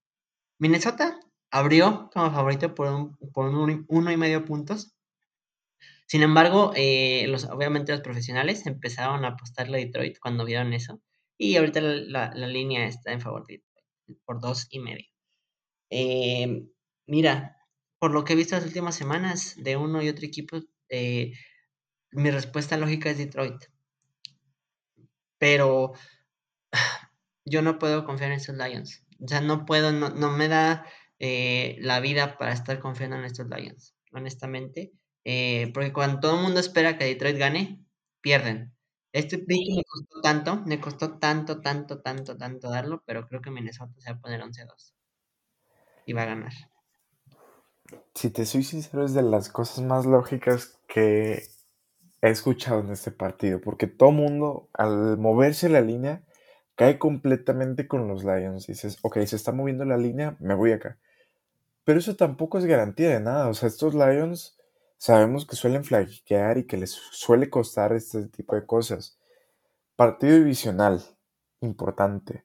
[SPEAKER 2] Minnesota abrió como favorito por un, por un uno y medio puntos. Sin embargo, eh, los, obviamente los profesionales empezaron a apostarle a Detroit cuando vieron eso. Y ahorita la, la, línea está en favor de Detroit por dos y medio. Eh, mira, por lo que he visto las últimas semanas de uno y otro equipo, eh, mi respuesta lógica es Detroit. Pero [sighs] yo no puedo confiar en estos Lions. O sea, no puedo, no, me da eh, la vida para estar confiando en estos Lions, honestamente. Eh, porque cuando todo el mundo espera que Detroit gane, pierden. Este pick me costó tanto, me costó tanto, tanto, tanto, tanto darlo, pero creo que Minnesota se va a poner 11-2 y va a ganar
[SPEAKER 1] si te soy sincero, es de las cosas más lógicas que he escuchado en este partido, porque todo mundo, al moverse la línea, cae completamente con los Lions. Dices, ok, se está moviendo la línea, me voy acá. Pero eso tampoco es garantía de nada. O sea, estos Lions sabemos que suelen flaquear y que les suele costar este tipo de cosas. Partido divisional, importante.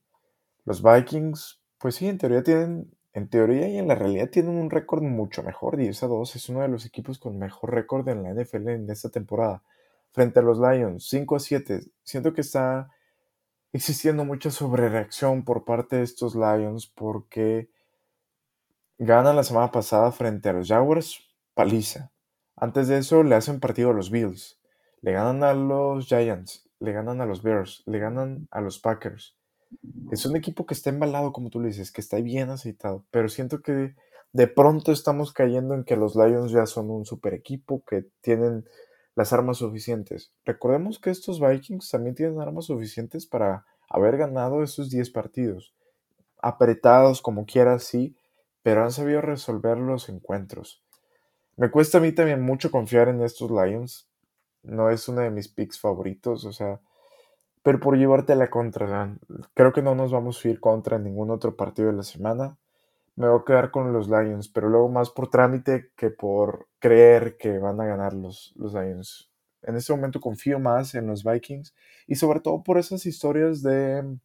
[SPEAKER 1] Los Vikings, pues sí, en teoría tienen en teoría y en la realidad tienen un récord mucho mejor. 10 a 2 es uno de los equipos con mejor récord en la NFL en esta temporada. Frente a los Lions, 5 a 7. Siento que está existiendo mucha sobrereacción por parte de estos Lions porque ganan la semana pasada frente a los Jaguars, paliza. Antes de eso le hacen partido a los Bills, le ganan a los Giants, le ganan a los Bears, le ganan a los Packers es un equipo que está embalado, como tú le dices, que está bien aceitado, pero siento que de pronto estamos cayendo en que los Lions ya son un super equipo, que tienen las armas suficientes. Recordemos que estos Vikings también tienen armas suficientes para haber ganado esos 10 partidos. Apretados como quiera, sí, pero han sabido resolver los encuentros. Me cuesta a mí también mucho confiar en estos Lions. No es uno de mis picks favoritos, o sea, pero por llevarte la contra, creo que no nos vamos a ir contra en ningún otro partido de la semana. Me voy a quedar con los Lions, pero luego más por trámite que por creer que van a ganar los, los Lions. En este momento confío más en los Vikings y sobre todo por esas historias de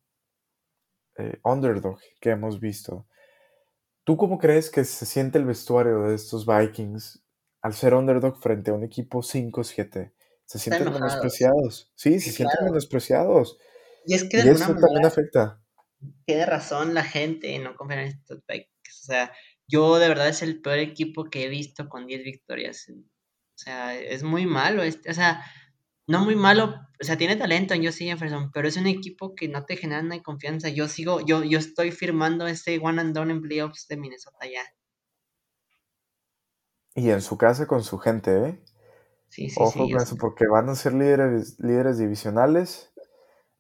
[SPEAKER 1] eh, underdog que hemos visto. ¿Tú cómo crees que se siente el vestuario de estos Vikings al ser underdog frente a un equipo 5-7? Se sienten menospreciados. Sí, se sienten menospreciados. Y es que de eso
[SPEAKER 2] también afecta. Tiene razón la gente en no confiar en estos Vikings. O sea, yo de verdad es el peor equipo que he visto con 10 victorias. O sea, es muy malo. Este, o sea, no muy malo. O sea, tiene talento en sí Jefferson, pero es un equipo que no te genera nada de confianza. Yo sigo, yo, yo estoy firmando este one and done en playoffs de Minnesota ya.
[SPEAKER 1] Y en su casa con su gente, ¿eh?
[SPEAKER 2] Sí, sí,
[SPEAKER 1] Ojo
[SPEAKER 2] sí.
[SPEAKER 1] con eso, porque van a ser líderes, líderes divisionales.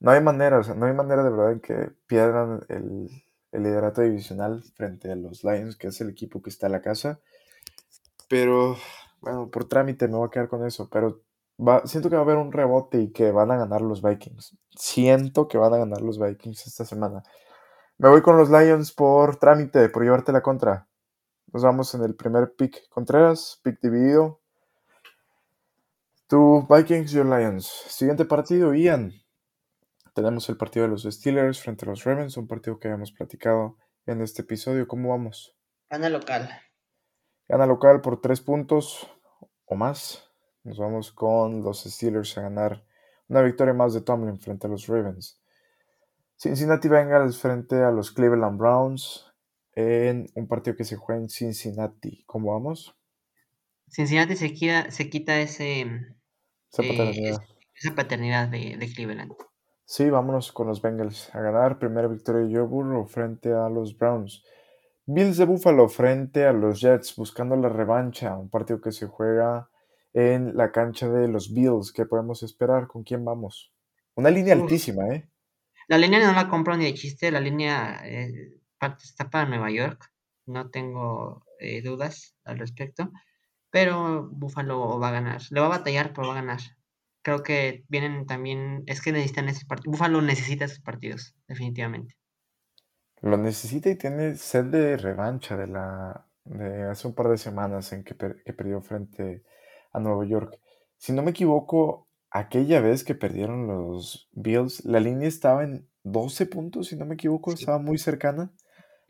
[SPEAKER 1] No hay manera, o sea, no hay manera de verdad en que pierdan el, el liderato divisional frente a los Lions, que es el equipo que está en la casa. Pero, bueno, por trámite me voy a quedar con eso. Pero va, siento que va a haber un rebote y que van a ganar los Vikings. Siento que van a ganar los Vikings esta semana. Me voy con los Lions por trámite, por llevarte la contra. Nos vamos en el primer pick Contreras, pick dividido. Tu Vikings, your Lions. Siguiente partido, Ian. Tenemos el partido de los Steelers frente a los Ravens, un partido que habíamos platicado en este episodio. ¿Cómo vamos?
[SPEAKER 2] Gana local.
[SPEAKER 1] Gana local por tres puntos o más. Nos vamos con los Steelers a ganar una victoria más de Tomlin frente a los Ravens. Cincinnati Bengals frente a los Cleveland Browns en un partido que se juega en Cincinnati. ¿Cómo vamos?
[SPEAKER 2] Cincinnati se quita, se quita ese,
[SPEAKER 1] Esa
[SPEAKER 2] eh,
[SPEAKER 1] paternidad.
[SPEAKER 2] es- esa paternidad de, de Cleveland.
[SPEAKER 1] Sí, vámonos con los Bengals a ganar. Primera victoria de Joe Burrow frente a los Browns. Bills de Buffalo frente a los Jets buscando la revancha. Un partido que se juega en la cancha de los Bills. ¿Qué podemos esperar? ¿Con quién vamos? Una línea
[SPEAKER 2] Uf.
[SPEAKER 1] altísima, ¿eh?
[SPEAKER 2] La línea no la compro ni de chiste, la línea eh, está para Nueva York, no tengo eh, dudas al respecto, pero Buffalo va a ganar, le va a batallar, pero va a ganar. Creo que vienen también, es que necesitan esos partidos, Buffalo necesita esos partidos, definitivamente.
[SPEAKER 1] Lo necesita y tiene sed de revancha de la de hace un par de semanas en que, per- que perdió frente a Nueva York. Si no me equivoco, aquella vez que perdieron los Bills, la línea estaba en 12 puntos, si no me equivoco,
[SPEAKER 2] Sí.
[SPEAKER 1] estaba muy cercana.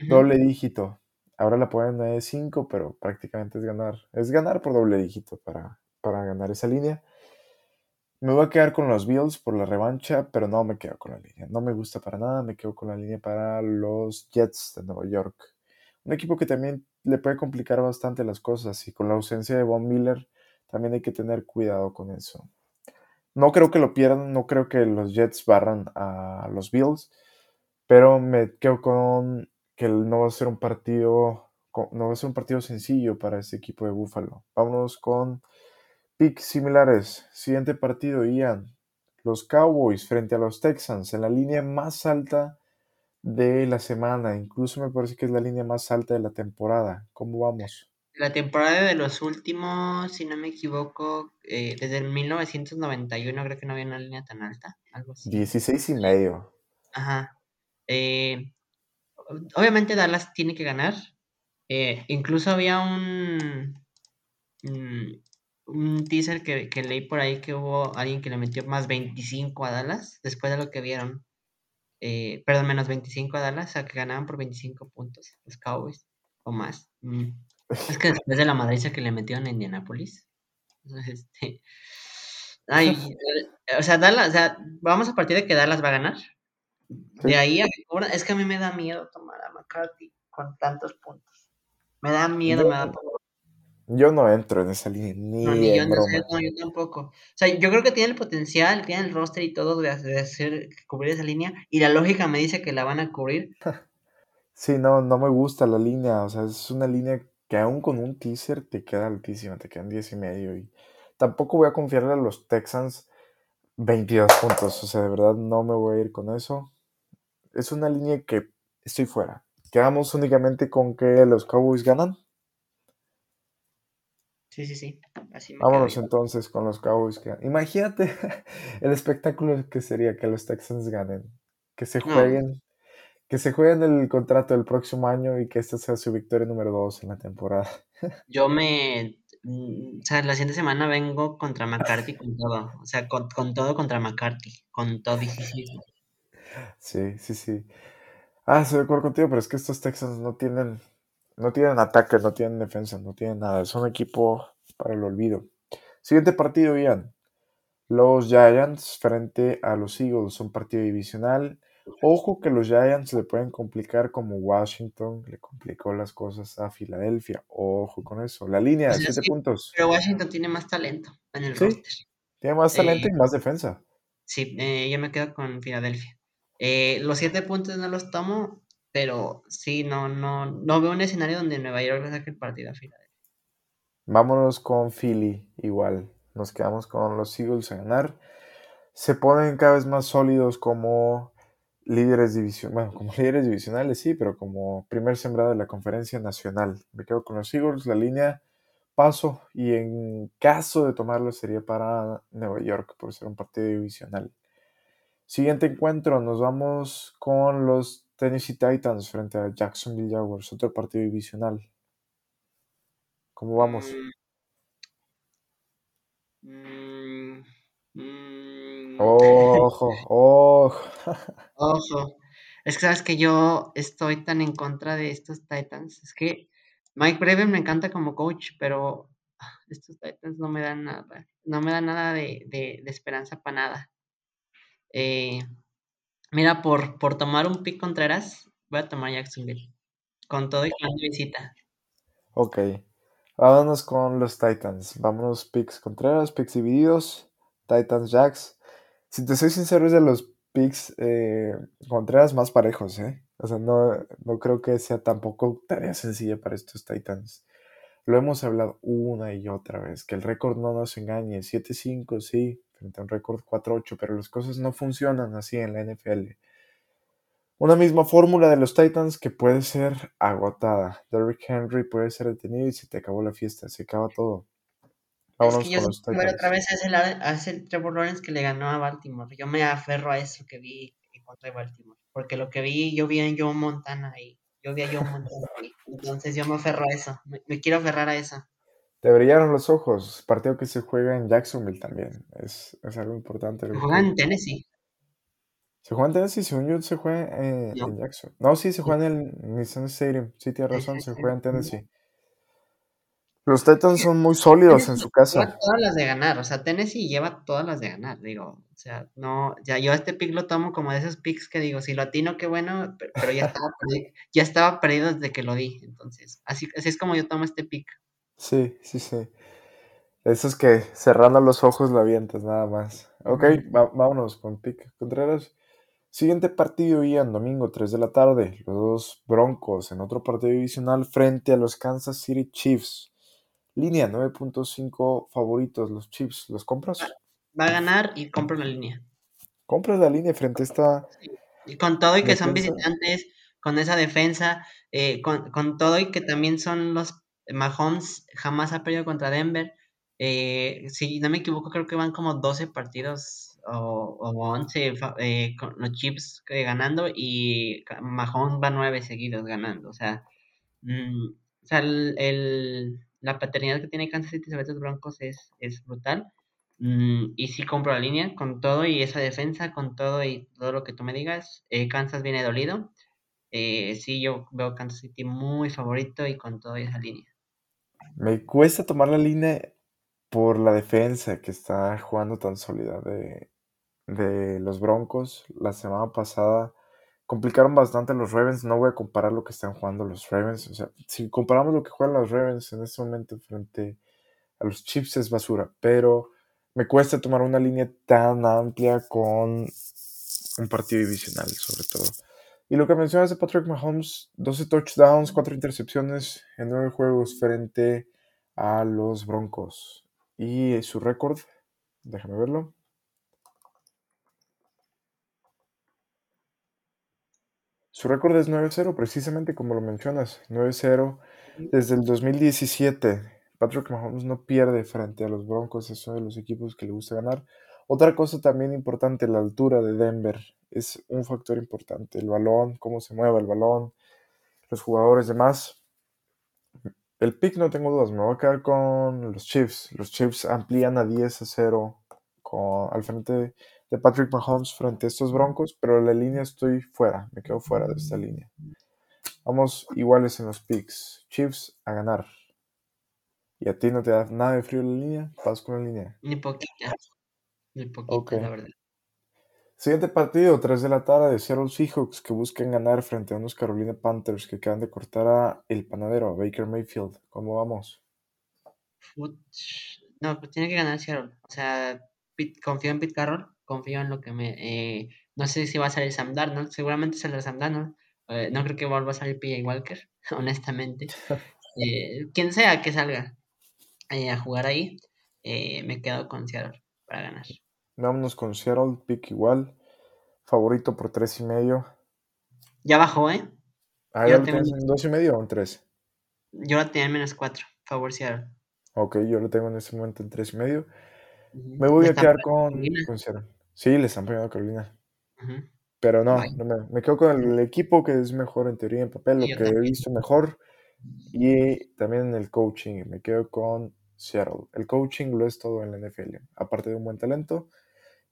[SPEAKER 1] Doble dígito. Ahora la ponen de 5, pero prácticamente es ganar. Es ganar por doble dígito para, para ganar esa línea. Me voy a quedar con los Bills por la revancha, pero no me quedo con la línea. No me gusta para nada, me quedo con la línea para los Jets de Nueva York. Un equipo que también le puede complicar bastante las cosas y con la ausencia de Von Miller también hay que tener cuidado con eso. No creo que lo pierdan, no creo que los Jets barran a los Bills, pero me quedo con que no va a ser un partido, no va a ser un partido sencillo para este equipo de Buffalo. Vámonos con picks similares. Siguiente partido, Ian. Los Cowboys frente a los Texans en la línea más alta de la semana. Incluso me parece que es la línea más alta de la temporada. ¿Cómo vamos?
[SPEAKER 2] La temporada de los últimos, si no me equivoco, eh, desde el 1991 creo que no había una línea tan alta, algo así.
[SPEAKER 1] 16 y medio.
[SPEAKER 2] Ajá. Eh, obviamente Dallas tiene que ganar. Eh, incluso había un, mm, un teaser que, que leí por ahí que hubo alguien que le metió más 25 a Dallas después de lo que vieron. Eh, perdón, menos 25 a Dallas, o sea que ganaban por 25 puntos los Cowboys o más. Mm. Es que después de la madriza que le metieron a Indianapolis. [laughs] Este, ay, [laughs] eh, o sea, Dallas, o sea, vamos a partir de que Dallas va a ganar. De ahí a que cobra- es que a mí me da miedo tomar a McCarthy con tantos puntos. Me da miedo,
[SPEAKER 1] Yo,
[SPEAKER 2] me da poco.
[SPEAKER 1] yo no entro en esa línea,
[SPEAKER 2] No,
[SPEAKER 1] ni
[SPEAKER 2] ni yo, no no, yo tampoco. O sea, yo creo que tiene el potencial, tiene el roster y todo de, hacer- de hacer, cubrir esa línea. Y la lógica me dice que la van a cubrir. [laughs]
[SPEAKER 1] Sí, no, no me gusta la línea. O sea, es una línea que aún con un teaser te queda altísima, te quedan 10 y medio. Y tampoco voy a confiarle a los Texans 22 puntos. O sea, de verdad no me voy a ir con eso. Es una línea que estoy fuera. Quedamos únicamente con que los Cowboys ganan.
[SPEAKER 2] Sí, sí, sí. Así me
[SPEAKER 1] Vámonos entonces con los Cowboys que. Imagínate [laughs] el espectáculo que sería que los Texans ganen. Que se
[SPEAKER 2] No,
[SPEAKER 1] jueguen, que se jueguen el contrato del próximo año y que esta sea su victoria número 2 en la temporada. [laughs]
[SPEAKER 2] yo me. mm, O sea, la siguiente semana vengo contra McCarthy con todo. O sea, con, con todo contra McCarthy. Con todo. Sí, sí, sí.
[SPEAKER 1] Sí. Ah, estoy de acuerdo contigo, pero es que estos Texans no tienen, no tienen ataque, no tienen defensa, no tienen nada. Es un equipo para el olvido. Siguiente partido, Ian. Los Giants frente a los Eagles, un partido divisional. Ojo que los Giants le pueden complicar como Washington le complicó las cosas a Filadelfia. Ojo con eso. La línea,
[SPEAKER 2] O sea,
[SPEAKER 1] 7
[SPEAKER 2] sí,
[SPEAKER 1] puntos.
[SPEAKER 2] pero Washington tiene más talento en el
[SPEAKER 1] Sí,
[SPEAKER 2] roster.
[SPEAKER 1] tiene más talento
[SPEAKER 2] Eh,
[SPEAKER 1] y más defensa.
[SPEAKER 2] sí, eh, yo me quedo con Filadelfia. Eh, los siete puntos no los tomo, pero sí, no, no, no veo un escenario donde Nueva York le saque el partido a Filadelfia.
[SPEAKER 1] Vámonos con Philly, igual. nos quedamos con los Eagles a ganar. Se ponen cada vez más sólidos como líderes divisionales, bueno, como [laughs] líderes divisionales sí, pero como primer sembrado de la conferencia nacional. Me quedo con los Eagles, la línea paso y en caso de tomarlo sería para Nueva York por ser un partido divisional. Siguiente encuentro, nos vamos con los Tennessee Titans frente a Jacksonville Jaguars, otro partido divisional. ¿Cómo vamos?
[SPEAKER 2] Mm, mm,
[SPEAKER 1] Ojo, ojo.
[SPEAKER 2] Ojo. Es que sabes que yo estoy tan en contra de estos Titans. Es que Mike Breven me encanta como coach, pero ah, estos Titans no me dan nada. No me dan nada de, de- de esperanza para nada. Eh, mira, por, por tomar un pick Contreras, voy a tomar Jacksonville. Con todo y con de visita.
[SPEAKER 1] Ok, vámonos con los Titans. Vámonos picks Contreras, picks divididos, Titans Jacks. Si te soy sincero, es de los picks eh, Contreras más parejos, ¿eh? O sea, no, no creo que sea tampoco tarea sencilla para estos Titans. Lo hemos hablado una y otra vez, que el récord no nos engañe. 7-5, sí, frente a un récord 4-8, pero las cosas no funcionan así en la NFL. Una misma fórmula de los Titans que puede ser agotada. Derrick Henry puede ser detenido y se te acabó la fiesta, se acaba todo. Vámonos
[SPEAKER 2] es que yo
[SPEAKER 1] con los Titans.
[SPEAKER 2] otra vez es el, es el Trevor Lawrence que le ganó a Baltimore. Yo me aferro a eso que vi contra Baltimore. Porque lo que vi, yo vi en Joe Montana ahí. Yo vi a Joe Montana ahí. Entonces yo me aferro a eso. Me, me quiero aferrar a eso.
[SPEAKER 1] Te brillaron los ojos. Partido que se juega en Jacksonville también. Es, es algo importante.
[SPEAKER 2] Se juega en Tennessee.
[SPEAKER 1] ¿Se juega en Tennessee? Según yo, se juega eh,
[SPEAKER 2] No.
[SPEAKER 1] en Jackson. No, sí, se juega en el Nissan Stadium. Sí, tienes razón, se juega en Tennessee. Los Titans son muy sólidos en su
[SPEAKER 2] Lleva
[SPEAKER 1] casa.
[SPEAKER 2] todas las de ganar, o sea, Tennessee lleva todas las de ganar, digo, o sea, no, ya yo este pick lo tomo como de esos picks que digo, si lo atino, qué bueno, pe- pero ya estaba perdido, ya estaba perdido desde que lo di, entonces, así, así es como yo tomo este pick.
[SPEAKER 1] Sí, sí, sí. Esos que cerrando los ojos lo avientas, nada más. Ok, va- vámonos con Pick Contreras. Siguiente partido, Ian, domingo 3 de la tarde. Los dos Broncos en otro partido divisional frente a los Kansas City Chiefs. Línea 9.5 favoritos, los Chiefs. ¿Los compras?
[SPEAKER 2] Va a ganar y compro la línea.
[SPEAKER 1] Compras la línea frente a esta.
[SPEAKER 2] Y con todo y que son visitantes, con esa defensa, eh, con, con todo y que también son los Mahomes, jamás ha perdido contra Denver. Eh, si no me equivoco, creo que van como 12 partidos o, o 11 fa- eh, con los Chiefs eh, ganando y Mahomes va 9 seguidos ganando. O sea, mm, o sea el, el- la paternidad que tiene Kansas City sobre estos Broncos es, es brutal. Mm, y sí compro la línea con todo y esa defensa, con todo y todo lo que tú me digas. Eh, Kansas viene dolido. Eh, sí, yo veo Kansas City muy favorito y con todo y esa línea.
[SPEAKER 1] Me cuesta tomar la línea por la defensa que está jugando tan sólida de, de los Broncos. La semana pasada complicaron bastante los Ravens. No voy a comparar lo que están jugando los Ravens. O sea, si comparamos lo que juegan los Ravens en este momento frente a los Chiefs es basura. Pero me cuesta tomar una línea tan amplia con un partido divisional, sobre todo. Y lo que mencionas de Patrick Mahomes, 12 touchdowns, 4 intercepciones en 9 juegos frente a los Broncos. Y su récord, déjame verlo. Su récord es 9-0, precisamente como lo mencionas, 9-0 desde el 2017. Patrick Mahomes no pierde frente a los Broncos, es uno de los equipos que le gusta ganar. Otra cosa también importante, la altura de Denver es un factor importante. El balón, cómo se mueve el balón, los jugadores demás. El pick no tengo dudas, me voy a quedar con los Chiefs. Los Chiefs amplían a 10 a 0 con, al frente de, Patrick Mahomes frente a estos Broncos, pero la línea estoy fuera, me quedo fuera de esta línea. Vamos iguales en los picks. Chiefs a ganar. ¿Y a ti no te da nada de frío la línea? Vas con la línea.
[SPEAKER 2] Ni poquita. Ni poquita, la verdad.
[SPEAKER 1] Siguiente partido, 3 de la tarde, de Seattle Seahawks que buscan ganar frente a unos Carolina Panthers que acaban de cortar a el panadero, a Baker Mayfield. ¿Cómo vamos?
[SPEAKER 2] No, pues tiene que ganar Seattle. O sea, Pete- confío en Pete Carroll, confío en lo que me... eh, no sé si va a salir Sam Darnold, seguramente saldrá Sam Darnold. Eh, no creo que vuelva a salir PJ Walker, [laughs] honestamente. Eh, quien sea que salga eh, a jugar ahí. me quedo con Seattle para ganar.
[SPEAKER 1] Vámonos con Seattle, pick igual. Favorito por tres y medio.
[SPEAKER 2] Ya bajó, ¿eh?
[SPEAKER 1] Ah, ¿ya lo tienes en dos y medio o en tres?
[SPEAKER 2] Yo lo tenía en menos cuatro, favor Seattle.
[SPEAKER 1] Ok, yo lo tengo en este momento en tres y medio. Me voy a quedar con, con Seattle. Sí, le están poniendo a Carolina. Pero no, me, quedo con el equipo que es mejor en teoría en papel, lo que he visto mejor. Y también en el coaching, me quedo con Seattle. El coaching lo es todo en la NFL, aparte de un buen talento.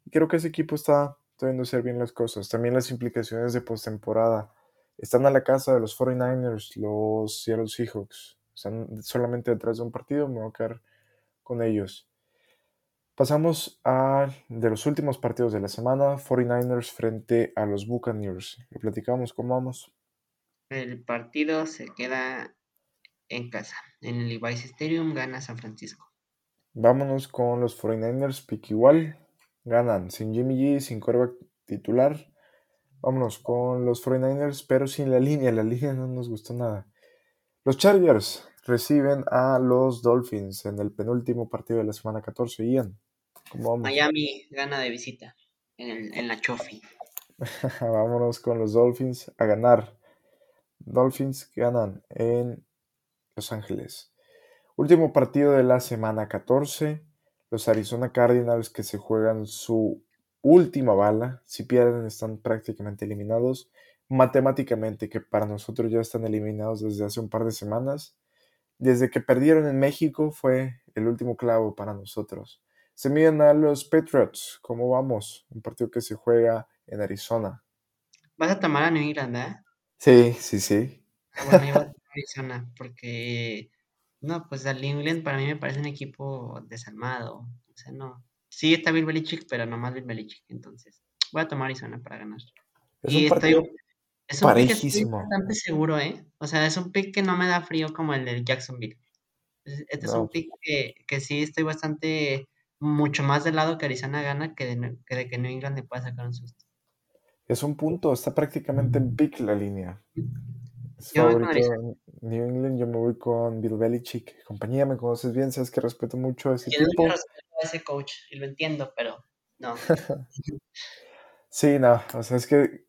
[SPEAKER 1] Y creo que ese equipo está tratando hacer bien las cosas. También las implicaciones de postemporada. Están a la casa de los 49ers, los Seattle Seahawks. Están solamente detrás de un partido, me voy a quedar con ellos. Pasamos a de los últimos partidos de la semana, 49ers frente a los Buccaneers. Lo platicamos, ¿cómo vamos?
[SPEAKER 2] El partido se queda en casa. En el Levi's Stadium gana San Francisco.
[SPEAKER 1] Vámonos con los 49ers, pick igual. Ganan sin Jimmy G, sin quarterback titular. Vámonos con los 49ers, pero sin la línea. La línea no nos gustó nada. Los Chargers reciben a los Dolphins en el penúltimo partido de la semana 14. Ian.
[SPEAKER 2] Miami gana de visita en, la Chofi. [laughs]
[SPEAKER 1] Vámonos con los Dolphins a ganar. Dolphins ganan en Los Ángeles. Último partido de la semana 14. Los Arizona Cardinals que se juegan su última bala. Si pierden están prácticamente eliminados. Matemáticamente que para nosotros ya están eliminados desde hace un par de semanas. Desde que perdieron en México fue el último clavo para nosotros. Se miden a los Patriots. ¿Cómo vamos? Un partido que se juega en Arizona.
[SPEAKER 2] Vas a tomar a New England, ¿eh?
[SPEAKER 1] Sí, sí, sí.
[SPEAKER 2] Ah, bueno, yo a Arizona porque, no, pues al New England para mí me parece un equipo desarmado. O sea, no. Sí está Bill Belichick, pero no más Bill Belichick. Entonces, voy a tomar Arizona para ganar.
[SPEAKER 1] Es un partido es un parejísimo.
[SPEAKER 2] bastante seguro, ¿eh? O sea, es un pick que no me da frío como el del Jacksonville. Este es un pick que, que sí estoy bastante mucho más del lado que Arizona gana que de, que, New England le pueda sacar un susto.
[SPEAKER 1] Es un punto, está prácticamente en pick la línea. Yo New England, yo me voy con Bill Belichick. Compañía, me conoces bien, sabes que respeto mucho a ese tipo.
[SPEAKER 2] respeto a ese coach, y lo entiendo, pero no. [laughs]
[SPEAKER 1] sí, no, o sea, es que,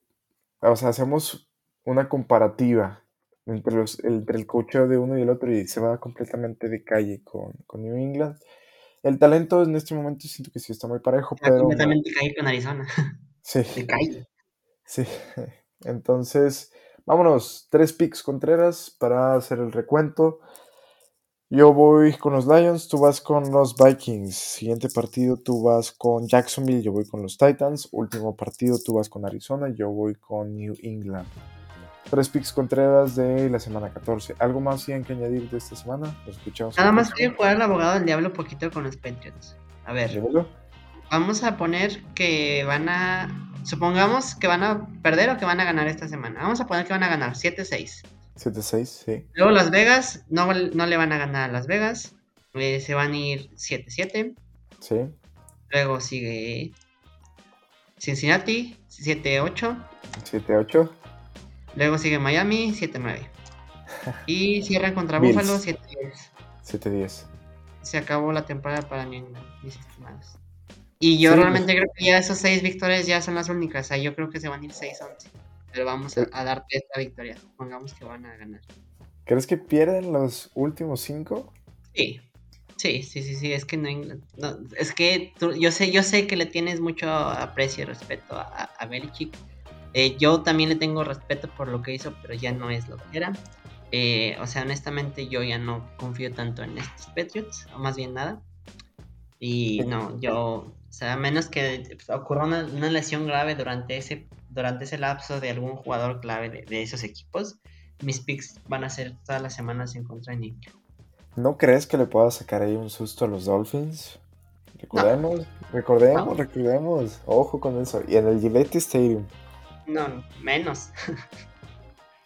[SPEAKER 1] o sea, hacemos una comparativa entre, los, entre el coach de uno y el otro y se va completamente de calle con, con New England. El talento en este momento siento que sí está muy parejo, pero...
[SPEAKER 2] Completamente cae con Arizona.
[SPEAKER 1] Sí.
[SPEAKER 2] Se cae.
[SPEAKER 1] Sí. Entonces, vámonos. Tres picks Contreras para hacer el recuento. Yo voy con los Lions, tú vas con los Vikings. Siguiente partido, tú vas con Jacksonville, yo voy con los Titans. Último partido, tú vas con Arizona, yo voy con New England. Tres picks Contreras de la semana 14. ¿Algo más tienen que añadir de esta semana? escuchamos.
[SPEAKER 2] Nada más quiero jugar el abogado del diablo poquito con los Patriots. A ver. Vamos a poner que van a. Supongamos que van a perder o que van a ganar esta semana. Vamos a poner que van a ganar 7-6.
[SPEAKER 1] 7-6, sí.
[SPEAKER 2] Luego Las Vegas, no, no le van a ganar a Las Vegas. Eh, se van a ir 7-7.
[SPEAKER 1] Sí.
[SPEAKER 2] Luego sigue Cincinnati, 7-8.
[SPEAKER 1] 7-8.
[SPEAKER 2] Luego sigue Miami, 7-9. Y cierran contra Buffalo, 7-10.
[SPEAKER 1] 7-10.
[SPEAKER 2] Se acabó la temporada para mí, mis estimados. Y yo realmente creo que ya esos 6 victorias ya son las únicas. O sea, yo creo que se van a ir 6-11. Pero vamos a, darte esta victoria. Pongamos que van a ganar.
[SPEAKER 1] ¿Crees que pierden los últimos 5?
[SPEAKER 2] Sí. Sí, sí, sí, sí, es que no, no es que yo sé, yo sé que le tienes mucho aprecio y respeto a, a Belichick, eh, yo también le tengo respeto por lo que hizo, pero ya no es lo que era. Eh, o sea, honestamente yo ya no confío tanto en estos Patriots, o más bien nada. Y no, yo, o sea, a menos que ocurra una, lesión grave durante ese, durante ese lapso de algún jugador clave de, esos equipos, mis picks van a ser todas las semanas en contra de Nick.
[SPEAKER 1] ¿No crees que le pueda sacar ahí un susto a los Dolphins? Recordemos, recordemos, recordemos. Ojo con eso. Y en el Gillette Stadium.
[SPEAKER 2] No, menos.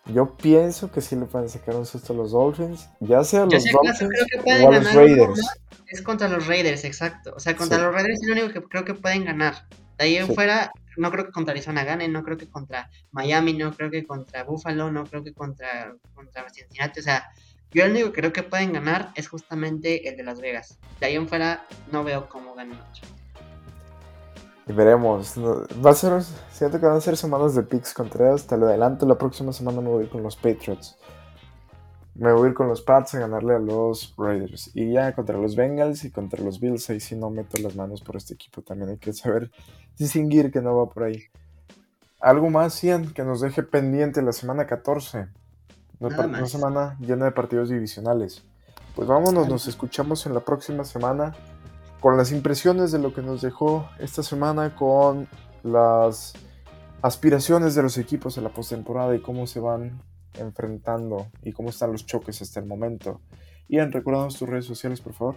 [SPEAKER 1] Yo pienso que sí le pueden sacar un susto a los Dolphins, ya sea a los Dolphins o a los Raiders.
[SPEAKER 2] Es contra los Raiders, exacto. O sea, contra los Raiders es lo único que creo que pueden ganar. De ahí en fuera, no creo que contra Arizona gane, no creo que contra Miami, no creo que contra Buffalo, no creo que contra, contra Cincinnati. O sea, Yo el único que creo que pueden ganar es justamente el de Las Vegas. De ahí en fuera no veo cómo ganen otro.
[SPEAKER 1] Y veremos. Va a ser, siento que van a ser semanas de picks contreras. Te lo adelanto. La próxima semana me voy a ir con los Patriots. Me voy a ir con los Pats a ganarle a los Raiders. Y ya contra los Bengals y contra los Bills. Ahí sí no meto las manos por este equipo. También hay que saber distinguir que no va por ahí. Algo más, 100 que nos deje pendiente la semana 14. Una, semana llena de partidos divisionales. Pues vámonos, nos escuchamos en la próxima semana con las impresiones de lo que nos dejó esta semana, con las aspiraciones de los equipos en la postemporada y cómo se van enfrentando y cómo están los choques hasta el momento. Ian, recuérdanos tus redes sociales, por favor.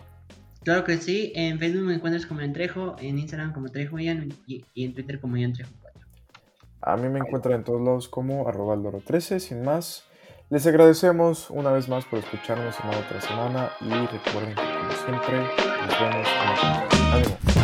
[SPEAKER 2] Claro que sí, en Facebook me encuentras como Entrejo, en Instagram como Trejo Ian y, en Twitter como Ian Trejo 4.
[SPEAKER 1] A mí me encuentran en todos lados como arroba 13 sin más. Les agradecemos una vez más por escucharnos semana tras semana y recuerden que como siempre nos vemos en el próximo.